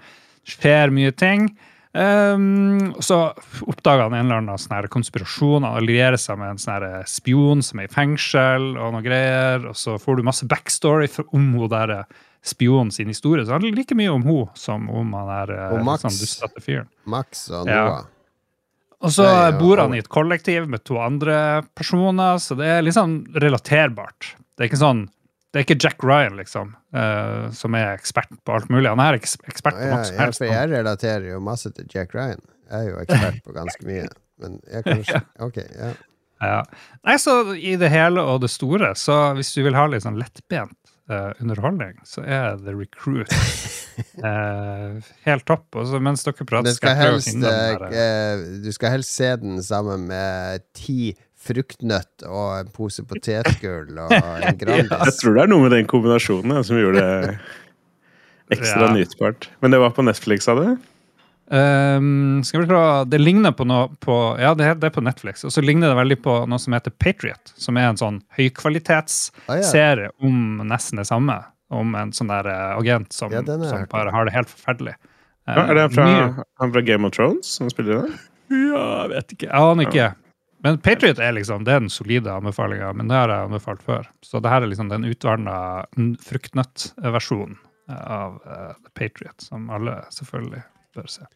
Skjer mye ting. Um, så oppdager han en eller annen sånn her konspirasjon. Han allierer seg med en sånn her spion som er i fengsel, og noe greier. Og så får du masse backstory om hun der spionen sin historie. Så det handler like mye om hun som om han er eh, dustete fyren. Max og Ja. Noah. Og så bor han i et kollektiv med to andre personer, så det er sånn relaterbart. Det er ikke sånn det er ikke Jack Ryan, liksom, uh, som er ekspert på alt mulig. Han er eks ekspert på Ja, noe som helst. for jeg relaterer jo masse til Jack Ryan. Jeg er jo ekspert på ganske mye. Men jeg kanskje Ok, ja. Ja. Nei, så i det hele og det store, så hvis du vil ha litt sånn lettbent eh, underholdning, så er The Recruit uh, helt topp. Også, mens dere prater, Det skal jeg prøve å finne den der, eh, du skal helst se den sammen med ti fruktnøtt og en pose potetgull og en Grandis. Jeg tror det er noe med den kombinasjonen ja, som gjorde det ekstra Ja. nytbart. Men det var på Netflix, sa du? Ehm, skal vi prøve, Det ligner på noe på, Ja, det er, det er på Netflix. Og så ligner det veldig på noe som heter Patriot, som er en sånn høykvalitetsserie Ah, om nesten det samme. Om en sånn der eh, agent som, Ja, som bare har det helt forferdelig. Ja, er det fra, han fra Game of Thrones som spiller det? Ja, jeg vet ikke. Jeg aner ikke. Men Patriot er liksom, det er den solide anbefalinga, men det har jeg anbefalt før. Så det her er liksom den utvanna fruktnøttversjonen av uh, The Patriot, som alle selvfølgelig bør se.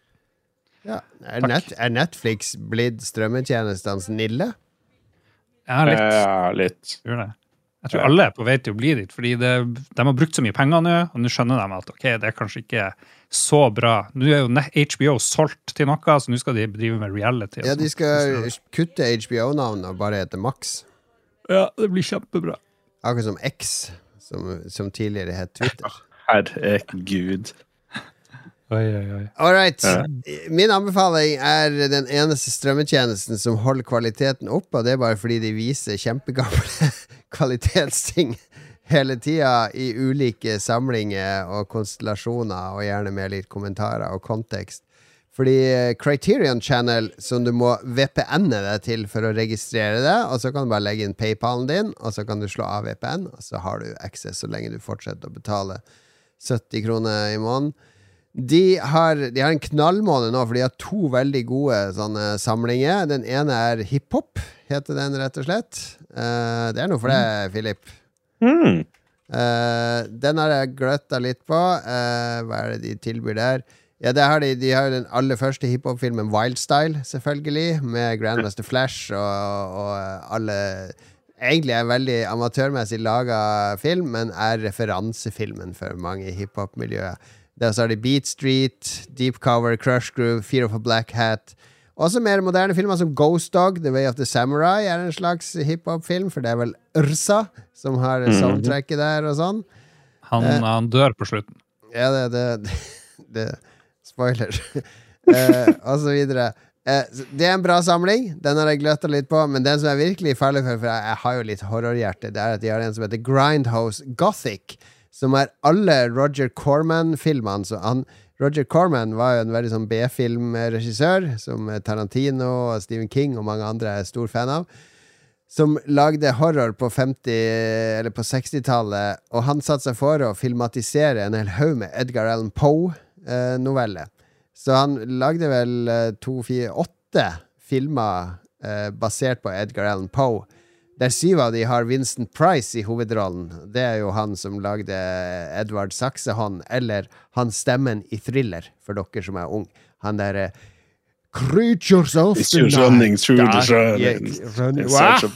Ja. Er, net, er Netflix blitt strømmetjenestenes Nille? Ja, litt. Ja, litt. Tror. Jeg tror alle er på vei til å bli dit, fordi det, de har brukt så mye penger nå, og nå skjønner de at ok, det er kanskje ikke så bra. Nå er jo HBO solgt til noe, så nå skal de drive med reality. Ja, de skal kutte HBO-navnet og bare hete Max. ja, det blir kjempebra. Akkurat som X, som, som tidligere het Twitter. Herregud. Oi, oi, oi. All right. Min anbefaling er den eneste strømmetjenesten som holder kvaliteten oppe, og det er bare fordi de viser kjempegamle kvalitetsting hele tida i ulike samlinger og konstellasjoner, og gjerne med litt kommentarer og kontekst. Fordi eh, Criterion Channel, som du må VPN-e deg til for å registrere det, og så kan du bare legge inn PayPalen din, og så kan du slå av VPN, og så har du access så lenge du fortsetter å betale 70 kroner i måneden. De har, de har en knallmåned nå, for de har to veldig gode sånne samlinger. Den ene er hiphop, heter den rett og slett. Uh, det er noe for deg, Philip. Mm. Uh, den har jeg gløtta litt på. Uh, hva er det de tilbyr der? Ja, det har de, de har den aller første hiphop-filmen Wildstyle, selvfølgelig, med Grandmaster Flash og, og alle Egentlig er en veldig amatørmessig laga film, men er referansefilmen for mange i hiphop-miljøet. Der så har de Beat Street, Deep Cover, Crush Groove, Fear of a Black Hat. Også mer moderne filmer som Ghost Dog, The Way of the Samurai er en slags hiphop-film, for det er vel Ursa som har soundtracket der og sånn. Han, Eh. han dør på slutten. Ja, det, det, det Spoiler. eh, og så videre. Eh, det er en bra samling. Den har jeg gløtta litt på. Men den som er virkelig farlig for, for jeg, jeg har jo litt horrorhjerte, det er at de har en som heter Grindhouse Gothic. Som er alle Roger Corman-filmene. Så han Roger Corman var jo en veldig sånn B-filmregissør, som Tarantino Stephen King og mange andre er stor fan av. Som lagde horror på 50- eller på 60-tallet, og han satte seg for å filmatisere en hel haug med Edgar Allan Poe-noveller. Så han lagde vel eh, to, fire, åtte filmer eh, basert på Edgar Allan Poe. Der syv av de har Vincent Price i hovedrollen. Det er jo han som lagde Edvard Saksehånd, eller han stemmen i Thriller, for dere som er ung. Han derre Creatures of It's the night. running through the shining run- in search of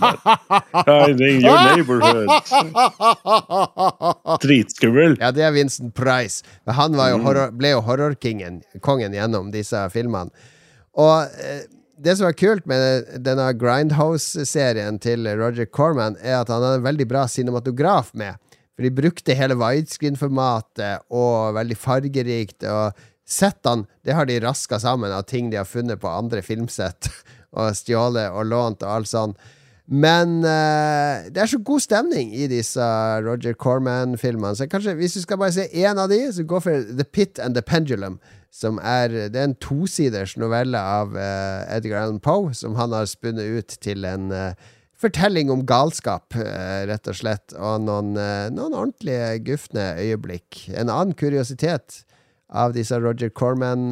Finding your neighborhood. Dritskummel. Ja, det er Vincent Price. Han var jo horror, ble jo horrorkingen kongen gjennom disse filmene. Og eh, det som er kult med denne Grindhouse-serien til Roger Corman, er at han har en veldig bra cinematograf med. For de brukte hele widescreen-formatet og veldig fargerikt. Og settene det har de raska sammen av ting de har funnet på andre filmsett. Og stjålet og lånt og alt sånn. Men uh, det er så god stemning i disse Roger Corman-filmene. Så kanskje hvis du skal bare se én av de, så gå for The Pit and the Pendulum. Som er, det er en tosiders novelle av uh, Edgar Allan Poe, som han har spunnet ut til en uh, fortelling om galskap, uh, rett og slett. Og noen, noen ordentlige gufne øyeblikk. En annen kuriositet av disse Roger Corman,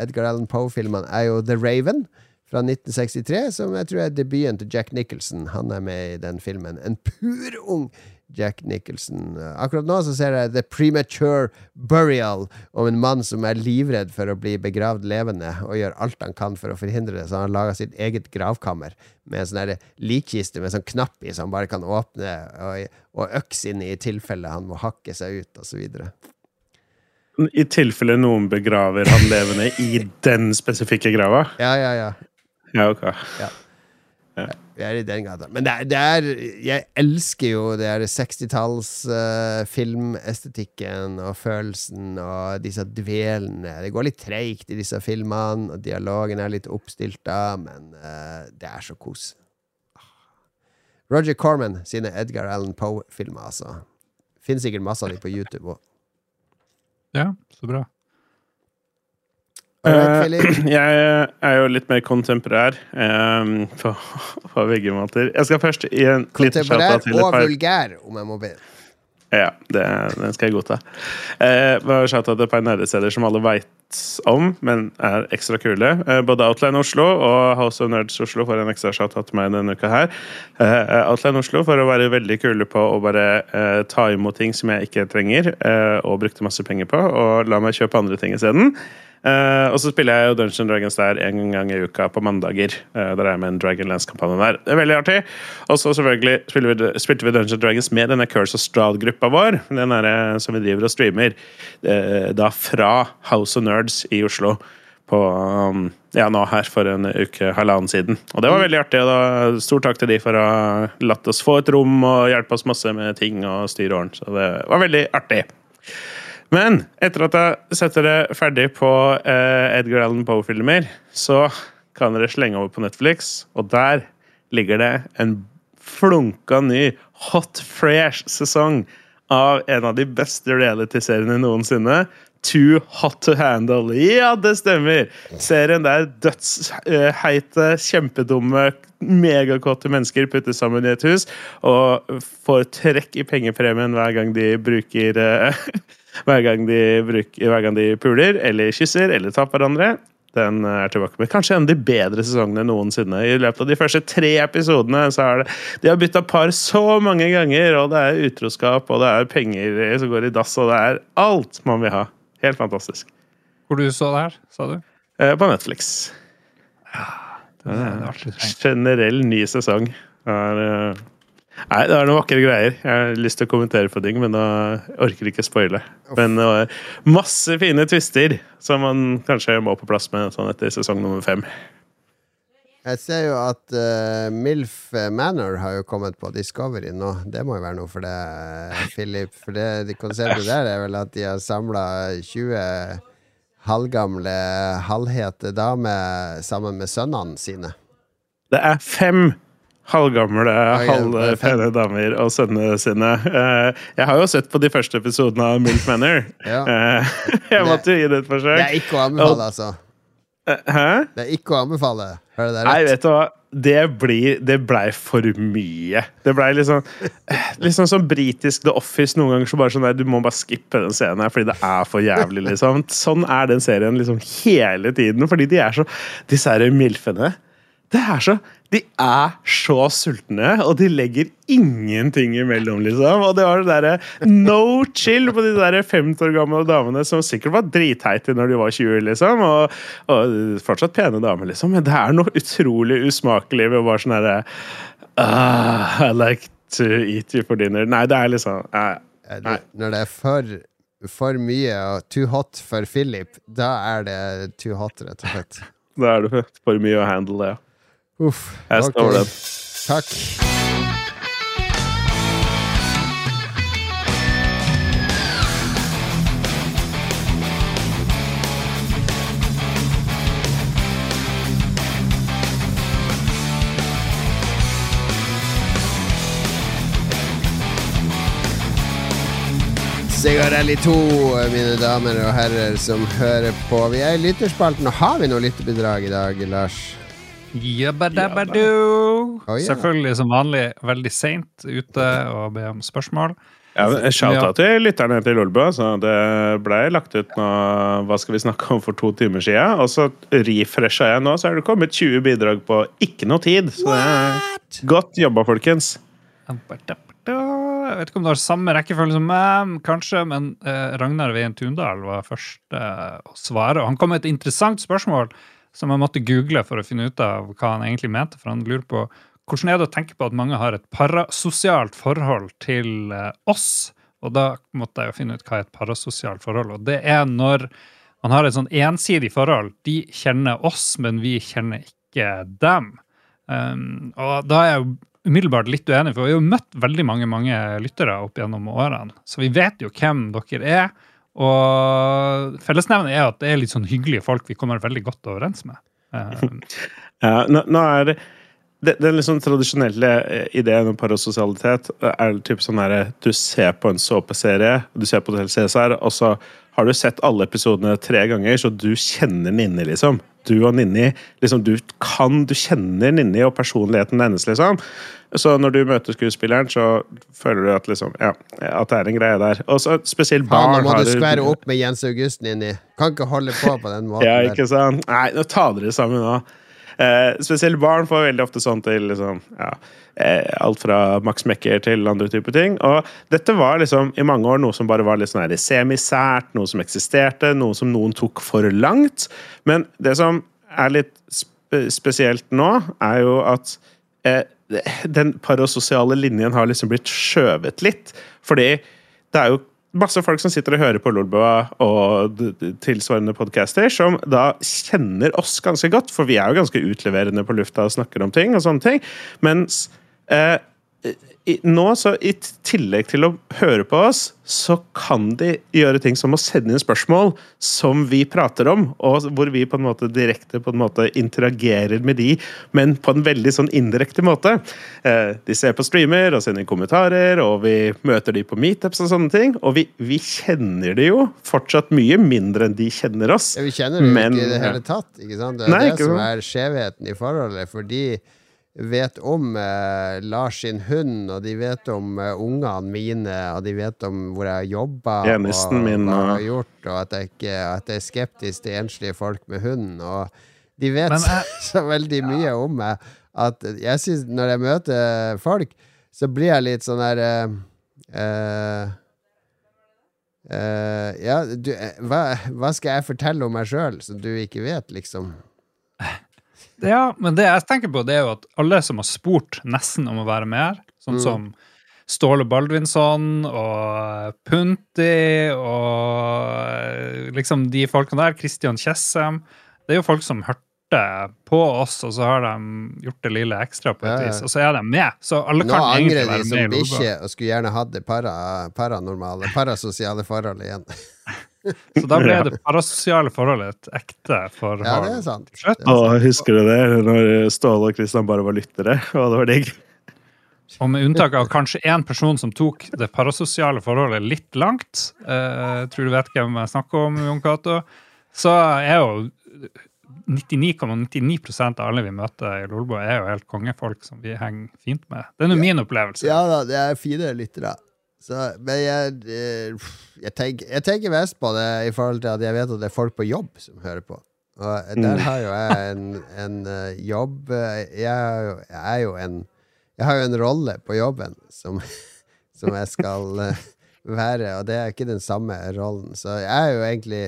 Edgar Allan Poe-filmene, er jo The Raven fra 1963, som jeg tror er debuten til Jack Nicholson. Han er med i den filmen. En purung Jack Nicholson. Akkurat nå så ser jeg The Premature Burial om en mann som er livredd for å bli begravd levende, og gjør alt han kan for å forhindre det, så han har laga sitt eget gravkammer med en sånn likkiste med sånn knapp i, som han bare kan åpne, og, og øks inn i tilfelle han må hakke seg ut, og så videre. I tilfelle noen begraver han levende i den spesifikke grava? Ja, ja, ja. Ja, ok. Vi er i den gata. Men det er, det er Jeg elsker jo det er 60-talls uh, filmestetikken og følelsen og disse dvelene. Det går litt treigt i disse filmene, og dialogen er litt oppstilta, men uh, det er så kos. Roger Corman sine Edgar Allan Poe-filmer, altså. Finnes sikkert masse av dem på YouTube òg. Ja, så bra. Eh, jeg er jo litt mer kontemporær um, på, på begge måter. Jeg skal først gi en liten shout-out til et og par vulgær, om jeg må be. Ja, det, den skal jeg godta. Uh, bare shout out til et par nerdesteder som alle veit om, men er ekstra kule. Uh, både Outline Oslo og House of Nerds Oslo får en ekstra shout-out til meg denne uka her. Uh, Outline Oslo for å være veldig kule på å bare uh, ta imot ting som jeg ikke trenger, eh, og brukte masse penger på, og la meg kjøpe andre ting isteden. Uh, og så spiller jeg jo Dungeon Dragons der en gang i uka på mandager. Uh, der er jeg med en Dragonlance-kampanje der. Det er veldig artig. Og så selvfølgelig vi, spilte vi Dungeon Dragons med denne Curse of Strahd-gruppa vår. Den der, eh, som vi driver og streamer. Uh, da fra House of Nerds i Oslo. På um, ja, nå her for en uke, halvannen siden. Og det var veldig artig. og da, Stor takk til de for å ha latt oss få et rom og hjelpe oss masse med ting og styre åren. Så det var veldig artig. Men etter at jeg setter det ferdig på eh, Edgar Allan Poe-filmer, så kan dere slenge over på Netflix, og der ligger det en flunka ny hot fresh sesong av en av de beste reality-seriene noensinne. Too Hot To Handle. Ja, det stemmer! Serien der dødsheite, kjempedumme, megakåte mennesker puttes sammen i et hus og får trekk i pengepremien hver gang de bruker eh, hver gang de, bruker, hver gang de puler eller kysser eller tar hverandre. Den er tilbake med kanskje en av de bedre sesongene noensinne. I løpet av de første tre episodene så er det De har bytta par så mange ganger, og det er utroskap, og det er penger som går i dass, og det er alt man vil ha. Helt fantastisk. Hvor du så det her, sa du? Eh, på Netflix. Ja, Det er trengt. Generell ny sesong. Det er, eh, Nei, det er noen vakre greier. Jeg har lyst til å kommentere på ting, men da orker ikke spoile. Men det var masse fine twister som man kanskje må på plass med sånn etter sesong nummer fem. Jeg ser jo at uh, Milf Manor har jo kommet på Discovery nå. Det må jo være noe for det, Philip. For det, det konseptet der er vel at de har samla 20 halvgamle, halvhete damer sammen med sønnene sine. Det er fem halvgamle, ja, damer og sønnene sine. Eh, Jeg har jo sett på de første episodene av Milf Manor. Ja. Eh, Jeg måtte jo gi det et Det er ikke å anbefale, altså. Eh, Hæ? Det er ikke å anbefale. Hører det det Nei, vet du hva? Det, blir, det blei for mye. Det blei liksom Liksom sånn britisk The Office noen ganger så bare sånn der, Du må bare skippe den scenen her fordi det er for jævlig, liksom. Sånn er den serien liksom hele tiden. Fordi de er så Disse her milfene Det er så De er så sultne, og de legger ingenting imellom, liksom. Og det var det derre no chill på de der 50 år gamle damene som sikkert var dritheite når de var 20, liksom. Og, og fortsatt pene damer, liksom. Men det er noe utrolig usmakelig ved å bare sånn herre ah, I like to eat you for dinner. Nei, det er liksom Eh, Nei. Når det er for, for mye og too hot for Philip, da er det too hot, rett og slett. Da er det for mye å handle. Ja. Uff. Jeg står ok. den. Takk. Sigarelli 2, mine damer og herrer som hører på. Vi er i lytterspalten, og har vi noe lytterbidrag i dag, Lars? Jabbadabadu. Oh, yeah. Selvfølgelig som vanlig veldig seint ute og be om spørsmål. Ja, Shout-out til lytterne til Lolbø. Så det ble lagt ut nå Hva skal vi snakke om for to timer siden. Og så refresha jeg nå, så er det kommet 20 bidrag på ikke noe tid. Så det er godt jobba, folkens. Jeg vet ikke om det har samme rekkefølge som meg, kanskje, men eh, Ragnar Veien Tundal var først eh, å svare. Og han kom med et interessant spørsmål som jeg måtte google for å finne ut av hva han egentlig mente. For han lurer på hvordan er det å tenke på at mange har et parasosialt forhold til eh, oss? Og da måtte jeg jo finne ut hva er et parasosialt forhold. Og det er når man har et sånn ensidig forhold. De kjenner oss, men vi kjenner ikke dem. Um, og da er jeg jo umiddelbart litt uenig, for vi har jo møtt veldig mange mange lyttere opp gjennom årene. Så vi vet jo hvem dere er. Og fellesnevnet er at det er litt sånn hyggelige folk vi kommer veldig godt overens med. Ja, nå, nå er det Den liksom tradisjonelle eh, ideen om parasosialitet er typ sånn her Du ser på en såpeserie, du ser på Hotel Cæsar, og så har du sett alle episodene tre ganger, så du kjenner Ninni, liksom. Du og Ninni liksom, Du kan, du kjenner Ninni og personligheten hennes, liksom. Så når du møter skuespilleren, så føler du at, liksom, ja, at det er en greie der. Og så spesielt barn barn nå må har du skvære opp med Jens Augusten inni. Kan ikke holde på på den måten ja, ikke sant? Nei, nå tar dere sammen nå. Eh, spesielt barn får veldig ofte sånn til liksom, ja, eh, alt fra Max Mekker til andre typer ting. Og dette var liksom i mange år noe som bare var litt sånn semisært, noe som eksisterte, noe som noen tok for langt. Men det som er litt sp spesielt nå, er jo at eh, den parasosiale linjen har liksom blitt skjøvet litt. Fordi det er jo masse folk som sitter og hører på Lolbua og tilsvarende podcaster, som da kjenner oss ganske godt, for vi er jo ganske utleverende på lufta og snakker om ting og sånne ting. Mens eh, i, nå, så i tillegg til å høre på oss, så kan de gjøre ting som å sende inn spørsmål som vi prater om, og hvor vi på en måte direkte på en måte interagerer med de, men på en veldig sånn indirekte måte. Eh, de ser på streamer og sender inn kommentarer, og vi møter de på meetups og sånne ting. Og vi, vi kjenner de jo fortsatt mye mindre enn de kjenner oss. Ja, vi kjenner Men- ikke i det hele tatt. Ikke sant? Det er Nei, det som er skjevheten i forholdet. Fordi vet om eh, Lars sin hund, og de vet om eh, ungene mine, og de vet om hvor jeg har jobba, og min, hva jeg har gjort, og at jeg, ikke, at jeg er skeptisk til enslige folk med hund. Og de vet jeg- så veldig mye om meg at jeg synes når jeg møter folk, så blir jeg litt sånn der eh, eh, eh, Ja, du, eh, hva, hva skal jeg fortelle om meg sjøl som du ikke vet, liksom? Ja, men det jeg tenker på, det er jo at alle som har spurt nesten om å være med her, sånn Mm. som Ståle Baldvinsson og Punti og liksom de folkene der, Christian Tjessem Det er jo folk som hørte på oss, og så har de gjort det lille ekstra på et Ja, ja. vis, og så er de med. Så alle Nå kan egentlig angrer de som bikkjer bikkje og skulle gjerne hatt det para, paranormale, parasosiale forholdet igjen. Så da ble det parasosiale forholdet et ekte forhold. Ja, det er sant. Skjøtt, altså. Å, husker du det? Når Ståle og Kristian bare var lyttere? Og det var digg. Og med unntak av kanskje én person som tok det parasosiale forholdet litt langt, eh, tror du vet hvem jeg snakker om, Jon Cato, så er jo 99,99 ,99 av alle vi møter i Lolbo, er jo helt kongefolk som vi henger fint med. Det er nå min opplevelse. Ja da, det er fine lyttere. Så, men jeg, eh, jeg, tenker, jeg tenker mest på det i forhold til at jeg vet at det er folk på jobb som hører på. Og der Mm. har jo jeg en, en eh, jobb eh, jeg, er jo- en Jeg har jo en rolle på jobben som, som jeg skal være, og det er ikke den samme rollen. Så jeg er jo egentlig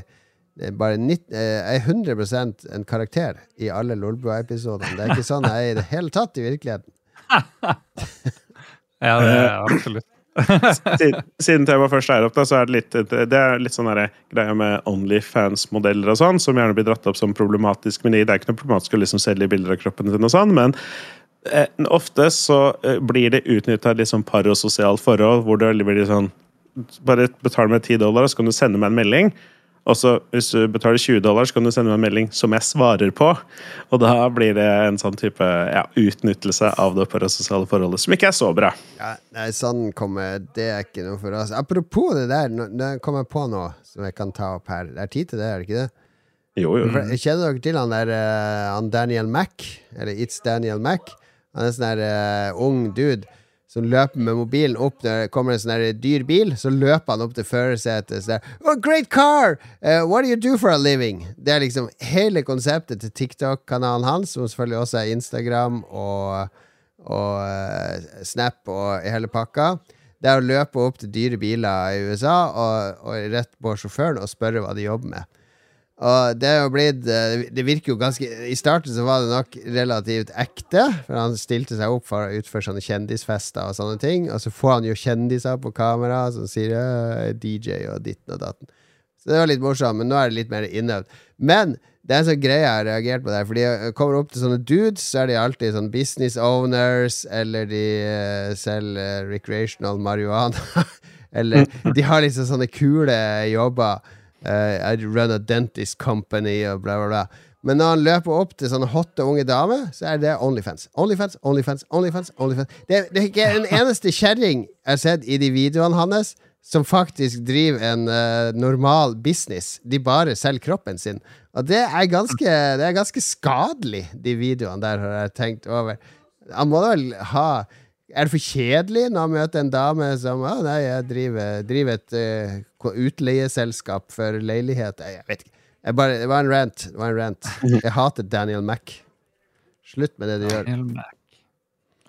bare 90, eh, jeg er 100 en karakter i alle Lolbua-episodene. Det er ikke sånn jeg er i det hele tatt i virkeligheten. Ja, det er absolutt. Siden, siden temaet først er opp, da, så er det litt, det er litt sånn greia med Onlyfans-modeller og sånn, som gjerne blir dratt opp som problematisk. Men det er ikke noe problematisk å liksom selge bilder av kroppen sin og sånn, men eh, ofte så eh, blir det utnytta et litt sånn parososialt forhold, hvor det blir sånn Bare betal meg 10 dollar, og så kan du sende meg en melding. Og så hvis du betaler 20 dollar, så kan du sende meg en melding som jeg svarer på. Og da blir det en sånn type ja, utnyttelse av det parasosiale forholdet, som ikke er så bra. Ja, nei, sånn kommer Det er ikke noe for oss. Apropos det der, nå kommer jeg på noe som jeg kan ta opp her. Det er tid til det, er det ikke det? Jo, jo. Kjenner dere til han der eh, Han Daniel Mack? Eller It's Daniel Mack? Han er en sånn der uh, ung dude som løper med mobilen opp når det kommer en sånn dyr bil. Så løper han opp til førersetet sånn der Oh, great car! Uh, what do you do for a living? Det er liksom hele konseptet til TikTok-kanalen hans, som selvfølgelig også er Instagram og og uh, Snap og hele pakka. Det er å løpe opp til dyre biler i USA og, og rett på sjåføren og spørre hva de jobber med. Og det er jo blitt eh, Det virker jo ganske I starten så var det nok relativt ekte, for han stilte seg opp for å utføre sånne kjendisfester og sånne ting, og så får han jo kjendiser på kamera som sier «Jeg er DJ og ditten og datten. Så det var litt morsomt, men nå er det litt mer innøvd. Men det er en sånn greie jeg har reagert på der, for de kommer opp til sånne dudes, så er de alltid sånn business owners, eller de uh, selger recreational marihuana. eller de har liksom sånne kule jobber. Eh, I run a dentist company og bla, bla, bla. Men når han løper opp til sånne hotte unge damer, så er det Onlyfans. Onlyfans, Onlyfans, Onlyfans. Onlyfans. Det, det er ikke en eneste kjerring jeg har sett i de videoene hans som faktisk driver en uh, normal business. De bare selger kroppen sin. Og det er ganske, det er ganske skadelig, de videoene der, har jeg tenkt over. Han må da vel ha Er det for kjedelig når han møter en dame som Å, nei, jeg driver, driver et uh, utleieselskap for leilighet. Jeg vet ikke. Jeg bare, det var en rant. Det var en rant. Jeg hater Daniel Mack. Slutt med det du gjør. Daniel Mac.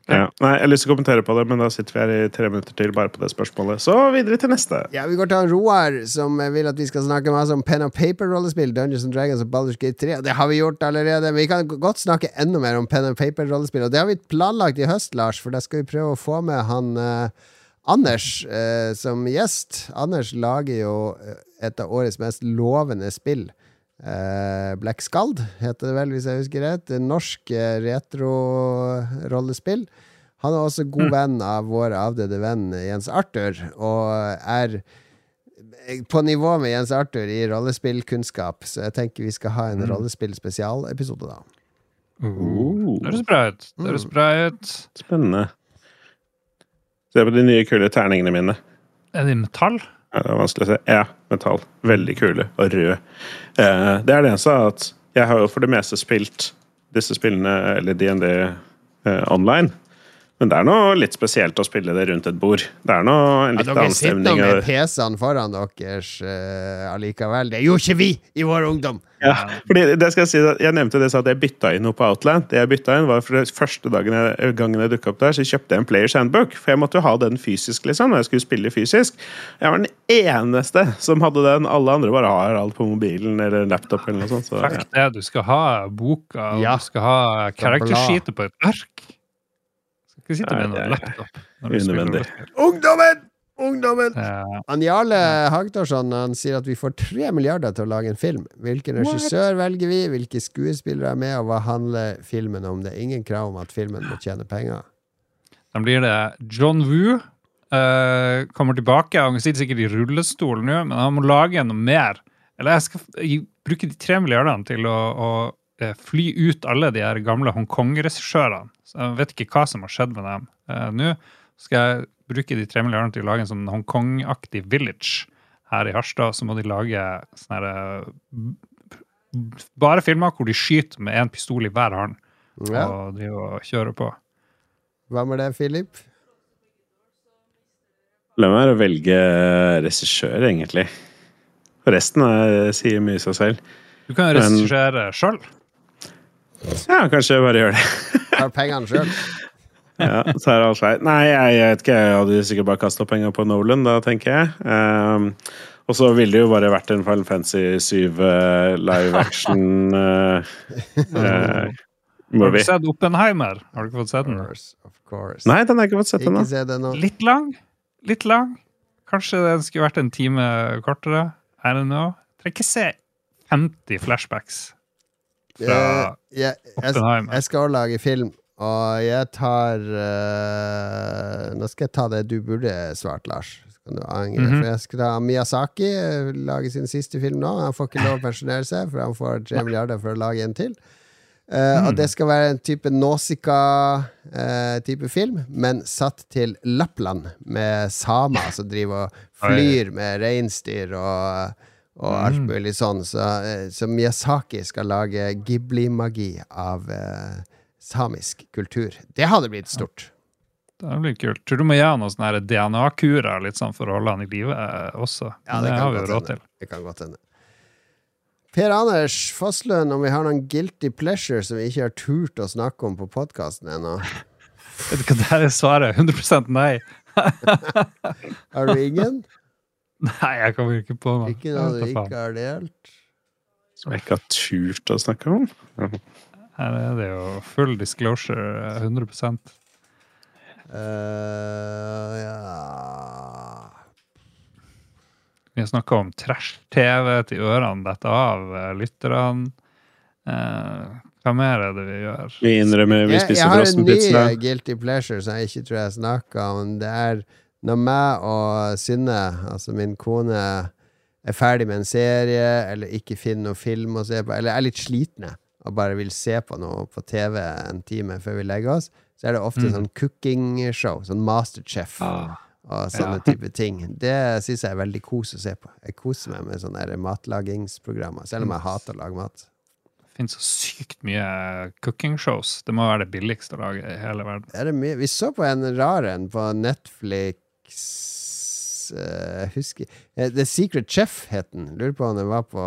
Ja. Nei, jeg har lyst til å kommentere på det, men da sitter vi her i tre minutter til bare på det spørsmålet. Så videre til neste. Ja, Vi går til han Roar, som vil at vi skal snakke masse om pen and paper-rollespill, Dungeons and Dragons og Baldur's Gate 3. Det har vi gjort allerede, men vi kan godt snakke enda mer om pen and paper-rollespill. Og det har vi planlagt i høst, Lars, for da skal vi prøve å få med han eh, Anders eh, som gjest. Anders lager jo eh, et av årets mest lovende spill. Eh, Black Skald heter det vel, hvis jeg husker rett. Norsk eh, retro-rollespill. Han er også god venn av vår avdøde venn Jens Arthur, og er på nivå med Jens Arthur i rollespillkunnskap, så jeg tenker vi skal ha en rollespill-spesialepisode da. Oh. Det høres bra ut. Det høres bra ut. Spennende. Se på de nye kule terningene mine. Er det i metall? Ja, det er vanskelig å se. Ja, metall. Veldig kule. Og røde. Eh, det er det eneste at jeg har jo for det meste spilt disse spillene, eller DND eh, online. Men det er noe litt spesielt å spille det rundt et bord. Det er noe en Ja, litt dere annen sitter Dere sitter med PC-ene foran deres uh, allikevel. Det gjorde ikke vi i vår ungdom! Ja, fordi det skal Jeg si, jeg nevnte det så at jeg bytta inn noe på Outland. Det jeg bytta inn var for Første dagen jeg, gangen jeg dukka opp der, så kjøpte jeg en Players Handbook. For jeg måtte jo ha den fysisk, liksom, når jeg skulle spille fysisk. Jeg var den eneste som hadde den. Alle andre bare har alt på mobilen eller laptop. eller noe sånt. Så, ja. Det, du skal ha boka, og Ja. du skal ha karaktersheetet på et ark. Du skal ikke sitte med noen en laptop. unødvendig. Ungdommen! Ungdommen! Eh, Han Jarle Hagdorsson han sier at vi får tre milliarder til å lage en film. Hvilken regissør velger vi, hvilke skuespillere er med, og hva handler filmen om? Det er ingen krav om at filmen må tjene penger. Da blir det John Woo. Uh, kommer tilbake. Han sitter sikkert i rullestol nå, men han må lage noe mer. Eller jeg skal bruke de tre milliardene til å, å eh, fly ut alle de her gamle Hongkong-regissørene. Så Jeg vet ikke hva som har skjedd med dem. uh, nå skal jeg bruke de tre milliardene til å lage en sånn Hongkong-aktig village her i Harstad. Så må de lage sånne her, eh, bare filmer hvor de skyter med én pistol i hver hånd Ja. og driver og kjører på. Hva med det, Philip? La meg være å velge regissør, egentlig. Resten er, sier mye seg selv. Du kan regissere sjøl. Ja, kanskje jeg bare gjør det. Tar pengene sjøl? Ja, så er alt greit. Nei, jeg, jeg vet ikke. Jeg hadde sikkert bare kasta penger på Nolan, da, tenker jeg. Um, og så ville det jo bare vært en Final Fantasy 7 uh, live action uh, eh, Har du sett Oppenheimer? Har du ikke fått sett den? Of. Nei, den har jeg ikke fått sett ennå. Litt lang. Litt lang. Kanskje den skulle vært en time kortere. I don't know. Trenger ikke se 50 flashbacks fra Eh, jeg, jeg, Oppenheimer. jeg skal også lage film, og jeg tar uh, Nå skal jeg ta det du burde svart, Lars. Så kan du angre. Mhm. For jeg skal ta Miyazaki eh, lage sin siste film nå. Han får ikke lov å pensjonere seg, for han får tre milliarder for å lage en til. Eh, Og det skal være en type Nausicaa-type film, men satt til Lappland, med samer som driver og flyr med reinsdyr og, og alt mulig sånn. Så, så Miyazaki skal lage Ghibli-magi av eh, samisk kultur. Det hadde blitt stort. Det blir kult. Tror du må gjøre noen sånne DNA-kurer litt sånn for å holde han i live eh, også. Ja, det, det har vi jo råd til. Det kan godt hende. Per Anders Fosslund, om vi har noen guilty pleasure som vi ikke har turt å snakke om på podkasten ennå? Vet du hva der er svaret? 100 nei. Har du ingen? Nei, jeg kommer ikke på noe. Ikke noe du ikke har delt? Som jeg ikke har turt å snakke om. Her er det jo full disclosure. eh, 100 uh, ja Vi har snakka om trash-TV til ørene detter av eh, lytterne. Uh, hva mer er det vi gjør? Vi innrømmer vi jeg, jeg har en ny eh, guilty pleasure som jeg ikke tror jeg snakka om. Det er når meg og Synne, altså min kone, er ferdig med en serie, eller ikke finner noen film å se på, eller er litt slitne og bare vil se på noe på TV en time før vi legger oss, så er det ofte Mm. sånn cooking-show, sånn Masterchef Ah, og sånne type ting. Det syns jeg er veldig kos å se på. Jeg koser meg med sånne matlagingsprogrammer, selv om jeg hater å lage mat. det finnes så sykt mye cooking-shows. Det må være det billigste å lage i hele verden. Er? Vi så på en rar en på Netflix uh, husker eh, The Secret Chef het den. Lurer på om den var på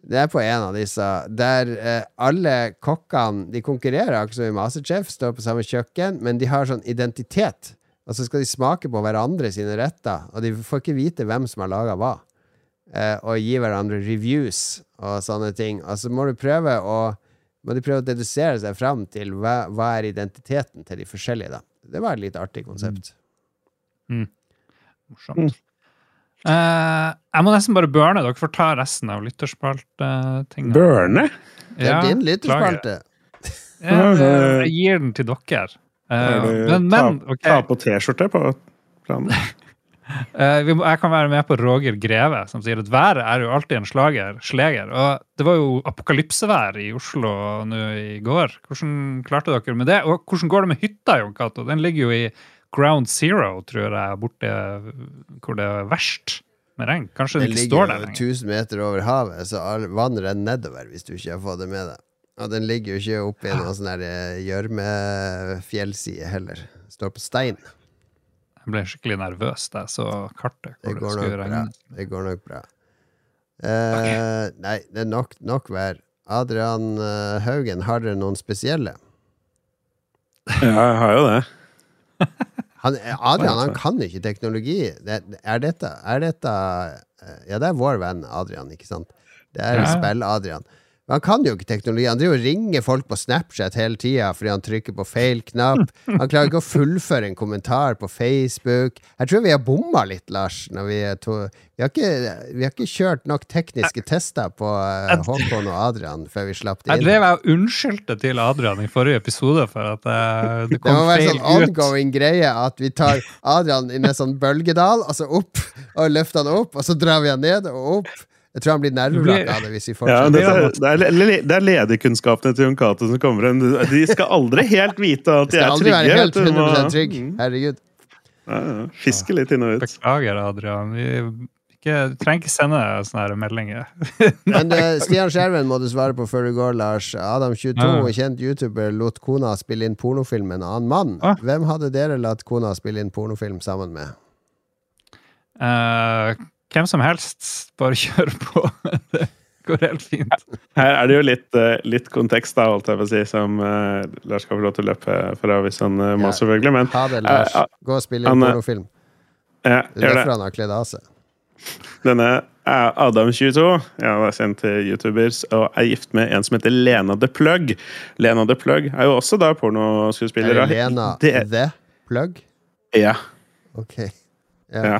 Det er på en av disse der eh, alle kokkene De konkurrerer akkurat som i Masterchef, står på samme kjøkken, men de har sånn identitet. Og så skal de smake på hverandre sine retter, og de får ikke vite hvem som har laga hva. Eh, og gi hverandre reviews og sånne ting. Og så må du prøve å må de prøve å dedusere seg fram til hva, hva er identiteten til de forskjellige. da. Det var et litt artig konsept. Morsomt. Eh, jeg må nesten bare burne. Dere får ta resten av lytterspalttingene. Børne? Det er din lytterspalte. Ja, jeg gir den til dere. Eh, Er men, men, ta, ta på T-skjorte på planen. uh, vi jeg kan være med på Roger Greve, som sier at været er jo alltid en slager, sleger. Og det var jo apokalypsevær i Oslo nå i går. Hvordan klarte dere med det? Og hvordan går det med hytta, Jon Cato? Den ligger jo i ground zero, tror jeg, borte hvor det er verst med regn. Kanskje Det det ikke står der Den ligger 1000 meter over havet, så vann renner nedover hvis du ikke har fått det med deg. Og Den ligger jo ikke oppi noen sånn der eh, gjørmefjellside heller. Står på stein. Jeg ble skikkelig nervøs da jeg så kartet. Det hvor det går skulle bra. regne. Det går nok bra. Eh, nei, det er nok, nok vær. Adrian eh, Haugen, har dere noen spesielle? Ja, jeg har jo det. Han, Adrian han kan ikke teknologi. Det, er, dette, er dette eh, Ja, det er vår venn Adrian, ikke sant? Det er Ja. spill-Adrian. Han kan jo ikke teknologi. Han driver og ringer folk på Snapchat hele tida fordi han trykker på feil knapp. Han klarer ikke å fullføre en kommentar på Facebook. Jeg tror vi har bomma litt, Lars. Når vi, to, vi, har ikke, vi har ikke kjørt nok tekniske tester på eh, Håkon og Adrian før vi slapp det Jeg drev jeg og unnskyldte til Adrian i forrige episode for at uh, det Det kom må være sånn ongoing ut. greie at vi tar Adrian inn i en sånn bølgedal, og så opp, og løfter han opp, og så drar vi han ned og opp. Jeg tror han blir nervevrak av det hvis vi Ja, fortsetter. det, er, det, er, det er lederkunnskapene til Jon Cato som kommer inn. De skal aldri helt vite at de Skal er trygge. være helt aldri være helt 100% trygg. Herregud. Ja, ja. Fiske litt inn og ut. Beklager, Adrian. Vi ikke, trenger ikke sende sånne her meldinger. Men uh, Stian Skjerven må du svare på før du går, Lars. Adam22, Ja. kjent YouTuber, lot kona spille inn pornofilm med en annen mann. Ah. Hvem hadde dere latt kona spille inn pornofilm sammen med? Eh, hvem som helst, bare kjør på. det går helt fint. Her er det jo litt, eh, litt kontekst, da, holdt jeg på å si, som uh, Lars skal få lov til å løpe fra hvis han uh, må, Ja. selvfølgelig. Men Ha det, Lars. Gå og spille inn pornofilm. ja, Det er derfor han har kledd av seg. Denne er Adam22. Ja, det er sendt til youtubers og er gift med en som heter Lena The Plug. Lena The Plug er jo også da pornoskuespiller. Er det Lena det- The Plug? Ja. Ok. Ja. Ja,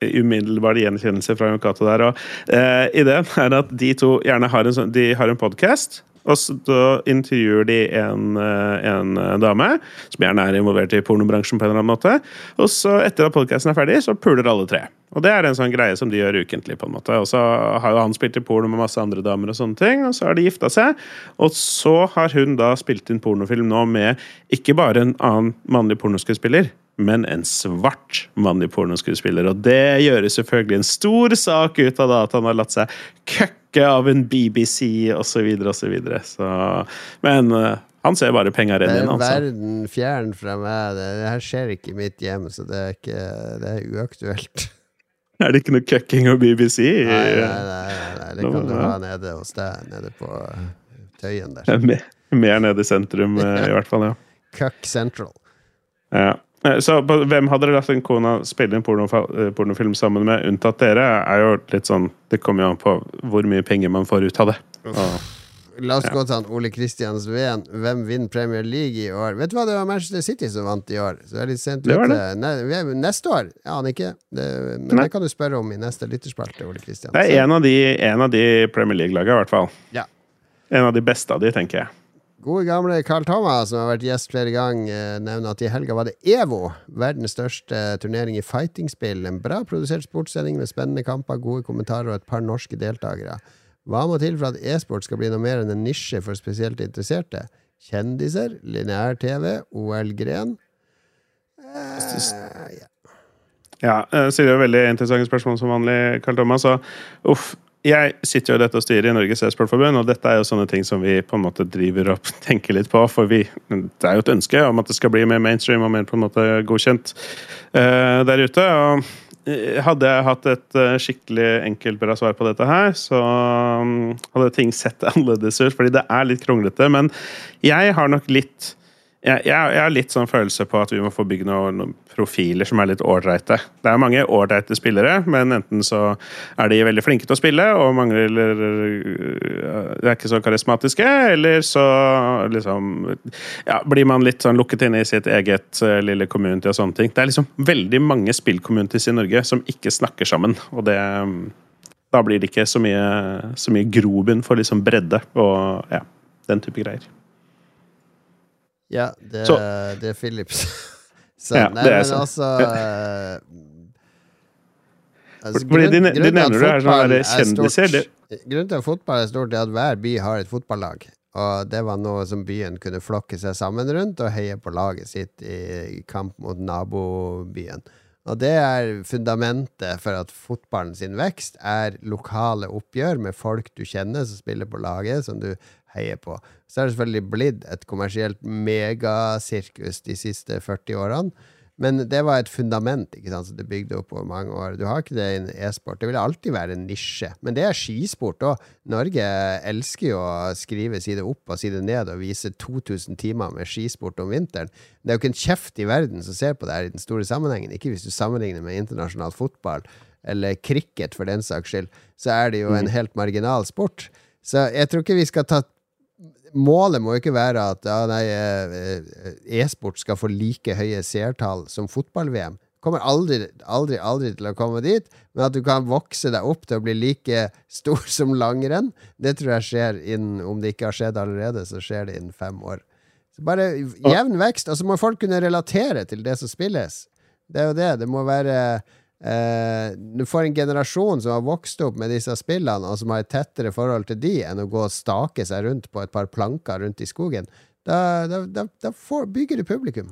umiddelbar gjenkjennelse fra Yokato der. Og, eh, ideen er at de to gjerne har en, sånn, en podkast. Og så intervjuer de en, eh, en eh, dame som gjerne er involvert i pornobransjen. på en eller annen måte Og så etter at podkasten er ferdig, så puler alle tre. Og det er en sånn greie som de gjør ukentlig. på en måte Og så har jo han spilt i porno med masse andre damer, og sånne ting Og så har de gifta seg. Og så har hun da spilt inn pornofilm nå med ikke bare en annen mannlig pornoskuespiller, men en svart mannlig pornoskuespiller. Og det gjøres selvfølgelig en stor sak ut av da at han har latt seg køkke av en BBC osv. Så, videre, og så, videre. så Men uh, han ser bare penga renne inn, altså. verden fjern fra meg. Det, det her skjer ikke i mitt hjem, så det er, ikke, det er uaktuelt. Er det ikke noe køkking og BBC? Nei, nei, nei, nei, nei. det kan du ha nede hos deg, nede på Tøyen der. Mer, mer nede i sentrum, eh, i hvert fall. ja. Cuck Central. Ja. Eh, Så hvem hadde dere latt en kona spille en pornofa- eh, pornofilm sammen med, unntatt dere? er jo litt sånn, Det kommer jo an på hvor mye penger man får ut av det. Og, La oss gå til han Ole Kristian Sveen. Hvem vinner Premier League i år? Vet du hva, det var Manchester City som vant i år. Så det er litt sent Det. Ne neste år? Ja, aner ikke. Det, men Nei. det kan du spørre om i neste lytterspalte, Ole Kristian. det er en av de, en av de Premier League-laga, i hvert fall. Ja. En av de beste av de, tenker jeg. Gode gamle Carl Thomas, som har vært gjest flere ganger, nevner at i helga var det EVO, verdens største turnering i fightingspill. En bra produsert sportssending med spennende kamper, gode kommentarer og et par norske deltakere. Hva må til for at e-sport skal bli noe mer enn en nisje for spesielt interesserte? Kjendiser, lineær-TV, OL-gren? Eh, ja. Ja, eh, jo veldig interessante spørsmål som vanlig, Carl Thomas. Og, uff, jeg sitter jo i dette og styrer i Norges e-sportforbund, og dette er jo sånne ting som vi på en måte driver og tenker litt på. For vi, det er jo et ønske om at det skal bli mer mainstream og mer på en måte godkjent uh, der ute. og eh, hadde jeg hatt et eh, skikkelig enkelt bra svar på dette her, så mm, hadde ting sett annerledes ut, fordi det er litt kronglete. Men jeg har nok litt jeg, jeg, jeg har litt sånn følelse på at vi må få bygge noen, noen profiler som er litt ålreite. Det er mange ålreite spillere, men enten så er de veldig flinke til å spille og mangler øh, er ikke så karismatiske, eller så liksom ja, blir man litt sånn lukket inne i sitt eget uh, lille community og sånne ting. Det er liksom veldig mange spillcommunities i Norge som ikke snakker sammen, og det da blir det ikke så mye, så mye grobunn for liksom bredde og ja, den type greier. Ja, det, Så- det er Philips. Så, Ja, nei, det er men sant. altså altså, de- grunn- de grunnen nevner det her sånn er kjendiser, Grunnen til at fotball er stort, er at hver by har et fotballag. Og det var noe som byen kunne flokke seg sammen rundt og heie på laget sitt i, i kamp mot nabobyen. Og det er fundamentet for at fotballen sin vekst er lokale oppgjør med folk du kjenner som spiller på laget, som du heier på. Så er det selvfølgelig blitt et kommersielt megasirkus de siste 40 årene. Men det var et fundament ikke sant, som det bygde opp over mange år. Du har ikke det innen e-sport. Det vil alltid være en nisje. Men det er skisport òg. Norge elsker jo å skrive side opp og side ned og vise 2000 timer med skisport om vinteren. Det er jo ikke en kjeft i verden som ser på det her i den store sammenhengen. Ikke hvis du sammenligner med internasjonal fotball eller cricket, for den saks skyld. Så er det jo en helt marginal sport. Så jeg tror ikke vi skal ta målet må jo ikke være at ja, nei, eh, e-sport skal få like høye seertall som fotball-VM. Kommer aldri, aldri, aldri til å komme dit, men at du kan vokse deg opp til å bli like stor som langrenn, det tror jeg skjer innen Om det ikke har skjedd allerede, så skjer det innen fem år. Så bare jevn vekst, og så må folk kunne relatere til det som spilles. Det er jo det. Det må være eh, Du får en generasjon som har vokst opp med disse spillene, og som har et tettere forhold til de enn å gå og stake seg rundt på et par planker rundt i skogen. Da, da, da, da får, bygger du publikum.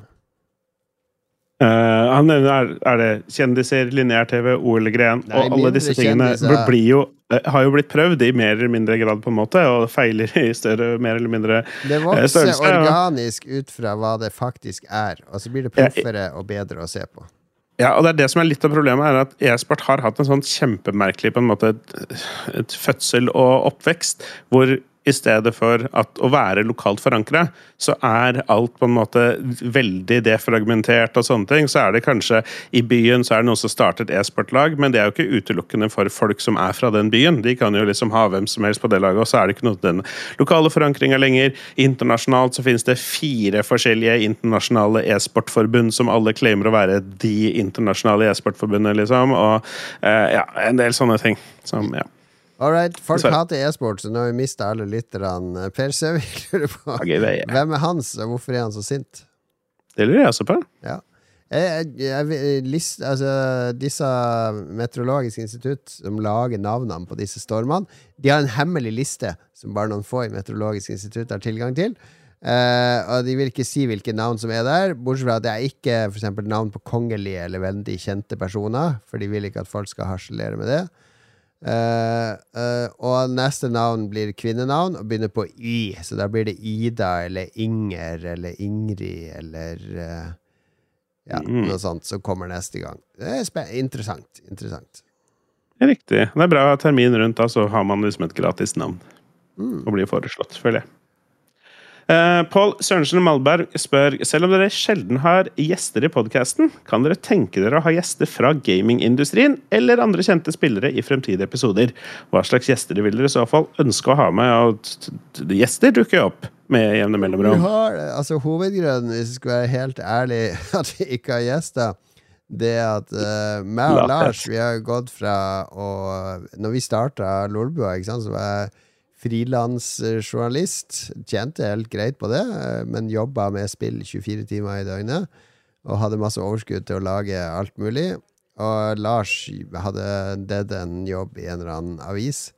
Uh, han nevner er, det kjendiser, lineær-TV, OL-gren og alle disse tingene blir jo, uh, har jo blitt prøvd i mer eller mindre grad, på en måte, og feiler i større mer eller mindre. Det vokser uh, organisk ut fra hva det faktisk er, og så blir det proffere og bedre å se på. Ja, og det er det som er litt av problemet, er at e-sport har hatt en sånn kjempemerkelig på en måte et, et fødsel og oppvekst, hvor i stedet for at å være lokalt forankra, så er alt på en måte veldig defragmentert og sånne ting. Så er det kanskje i byen så er det noen som starter et e-sportlag, men det er jo ikke utelukkende for folk som er fra den byen. De kan jo liksom ha hvem som helst på det laget, og så er det ikke noe den lokale forankringa lenger. Internasjonalt så finnes det fire forskjellige internasjonale e-sportforbund som alle claimer å være de internasjonale e-sportforbundene, liksom, og eh, ja, en del sånne ting som, ja. All right. Folk hater e-sport, så nå har vi mista alle lytterne. Per Søvik lurer på hvem er Hans, og hvorfor er han så sint? Det lurer jeg også på. Ja. Jeg, jeg, jeg, list, altså, disse meteorologiske institutt som lager navnene på disse stormene, de har en hemmelig liste som bare noen få i Meteorologisk institutt har tilgang til. Uh, og de vil ikke si hvilke navn som er der, bortsett fra at det er ikke for navn på kongelige eller veldig kjente personer, for de vil ikke at folk skal harselere med det. Uh, uh, og neste navn blir kvinnenavn og begynner på Y. Så da blir det Ida eller Inger eller Ingrid eller uh, Ja, mm. noe sånt som kommer neste gang. Det er interessant. Interessant. Riktig. Det er bra termin rundt, da, så har man liksom et gratis navn. Mm. Og blir foreslått, føler jeg. Uh, Pål Sørensen Malberg spør selv om dere sjelden har gjester i podkasten, kan dere tenke dere å ha gjester fra gamingindustrien eller andre kjente spillere i fremtidige episoder? Hva slags gjester vil dere i så fall ønske å ha med? Og gjester dukker jo opp med jevne mellomrom. Har, altså, hovedgrunnen, hvis jeg skal være helt ærlig, at vi ikke har gjester det er at uh, meg og Lars vi har gått fra å Når vi starta Lolbua, så var jeg frilansjournalist. Tjente helt greit på det, eh, men jobba med spill 24 timer i døgnet. Og hadde masse overskudd til å lage alt mulig. Og Lars hadde dead en jobb i en eller annen avis.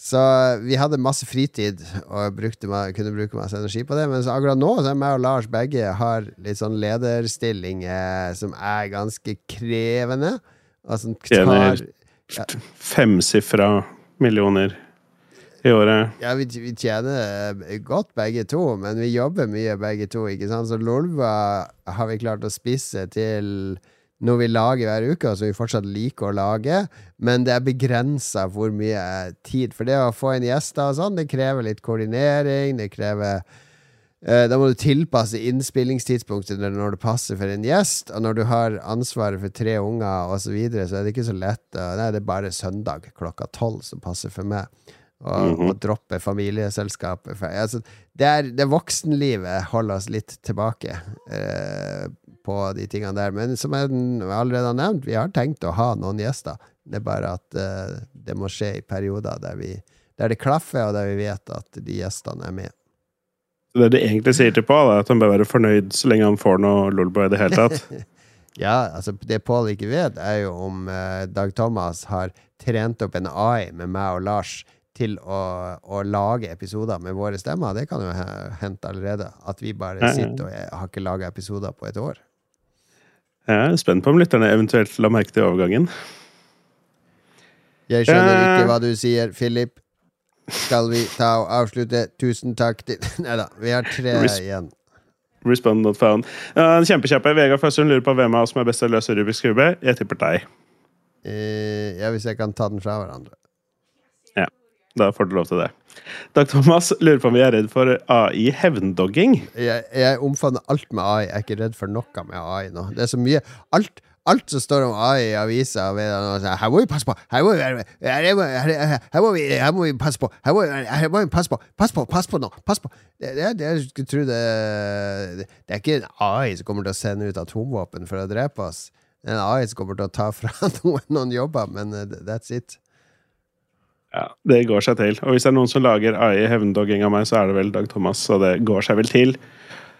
Så vi hadde masse fritid og meg, kunne bruke masse energi på det. Men akkurat nå så er jeg og Lars begge har litt sånn lederstillinger som er ganske krevende. Og som tar, ja. femsifra millioner i året? Ja, vi, vi, tjener eh, godt begge to, men vi jobber mye begge to. ikke sant? Så Lolva har vi klart å spisse til noe vi lager hver uke, og som vi fortsatt liker å lage, men det er begrensa hvor mye tid. For det å få inn gjester og sånn, det krever litt koordinering, det krever eh, da må du tilpasse innspillingstidspunktet når det passer for en gjest. Og når du har ansvaret for tre unger osv., så, så er det ikke så lett. Nei, det er bare søndag klokka tolv som passer for meg og, mm -hmm. og droppe familieselskapet. Altså, det, er, det voksenlivet holder oss litt tilbake eh, på de tingene der. Men som jeg allerede har nevnt, vi har tenkt å ha noen gjester. Det er bare at eh, det må skje i perioder der, vi, der det klaffer, og der vi vet at de gjestene er med. Det du egentlig sier til Pål, er at han bør være fornøyd så lenge han får noe Lolboy i det hele tatt? ja, altså det Pål ikke vet, er jo om eh, Dag Thomas har trent opp en AI med meg og Lars til å, å, lage episoder med våre stemmer. Det kan jo hente allerede. At vi bare sitter og har ikke laga episoder på et år. Jeg er spent på om lytterne eventuelt la merke til overgangen. Jeg skjønner ikke hva du sier, Philip. skal vi ta og avslutte. Tusen takk til Nei da, vi har tre igjen. Respond not found. Uh, kjempekjappe. Vegard Fossum lurer på hvem av oss som er best til å løse Rubiks kube. Jeg tipper deg. Uh, ja, hvis jeg kan ta den fra hverandre. Da får du lov til det. Dag Thomas lurer på om vi er redd for AI hevndogging. Jeg, jeg omfavner alt med AI. Jeg er ikke redd for noe med AI nå. Det er så mye Alt, alt som står om AI i avisa Her må vi passe på! Her må vi, her, må, her, må, vi, her må vi passe på! Her må, her må vi passe på! Pass på! Pass på nå! Pass på! Det, det, det, jeg skulle tro det, det Det er ikke en AI som kommer til å sende ut atomvåpen for å drepe oss. Det er en AI som kommer til å ta fra noen, noen jobber, men eh, that's it. Ja, Det går seg til. Og hvis det er noen som lager AI hevndogging av meg, så er det vel Dag Thomas, så det går seg vel til.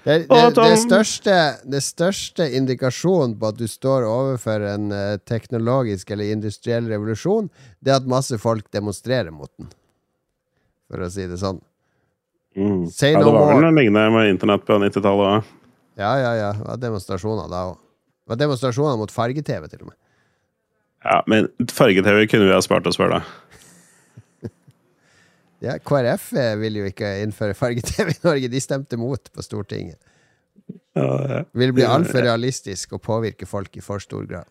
Det, det, det, største, det største indikasjonen på at du står overfor en eh, teknologisk eller industriell revolusjon, det er at masse folk demonstrerer mot den. For å si det sånn. Mm. Say Ja, no det var vel noe lignende med internett på 90-tallet òg. Ja, ja, ja. Det var demonstrasjoner da òg. Det var demonstrasjoner mot farge-TV, til og med. Ja, men farge-TV kunne vi ha spart oss for, da. Ja, KrF eh, vil jo ikke innføre farge-TV i Norge. De stemte mot på Stortinget. Ja, ja. Vil bli altfor realistisk og påvirke folk i for stor grad.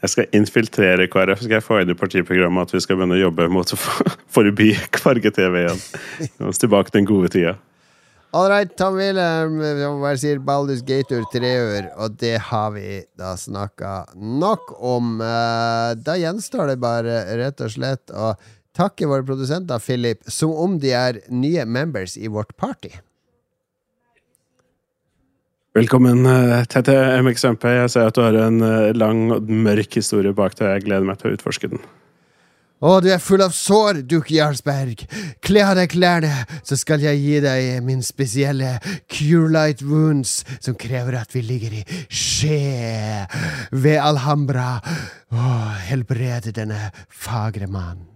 Jeg skal infiltrere KrF. Skal jeg få inn i partiprogrammet at vi skal begynne å jobbe mot å forby farge-TV igjen? Vi oss tilbake til den gode tida. All right, Tom Wilhelm, hva sier Baldus Gator treår, og det har vi da snakka nok om. Eh, Da gjenstår det bare rett og slett å takke våre produsenter, Philip, som om de er nye members i vårt party. Velkommen, eh, Tete MXMP. Jeg ser at du har en eh, lang og mørk historie bak deg. Jeg gleder meg til å utforske den. Å, du er full av sår, Duke Jarlsberg. Kle av deg klærne, så skal jeg gi deg min spesielle Cure Light Wounds, som krever at vi ligger i skje ved Alhambra. og helbrede denne fagre mann.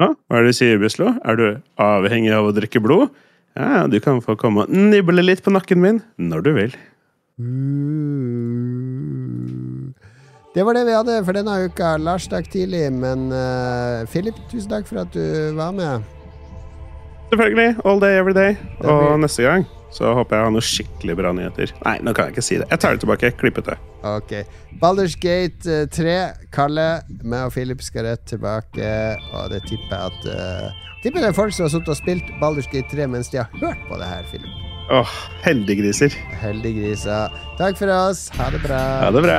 Ja, hva er det du sier, Bislo? Er du avhengig av å drikke blod? Ja, du kan få komme og nible litt på nakken min når du vil. Uh. Det var det vi hadde for denne uka. Lars, takk tidlig. Men uh, Philip, tusen takk for at du var med. Selvfølgelig. All day, every day. Og neste gang så håper jeg har noen skikkelig bra nyheter. Nei, nå kan jeg ikke si det. Jeg tar det tilbake. Klippet det. Ok. Baldur's Gate eh, 3. Kalle, meg og Philip skal rett tilbake, og det tipper jeg at uh, Tipper det er folk som har sittet og spilt Baldur's Gate 3 mens de har hørt på det her, Philip. Åh, heldiggriser. Heldiggriser. Takk for oss. Ha det bra. Ha det bra.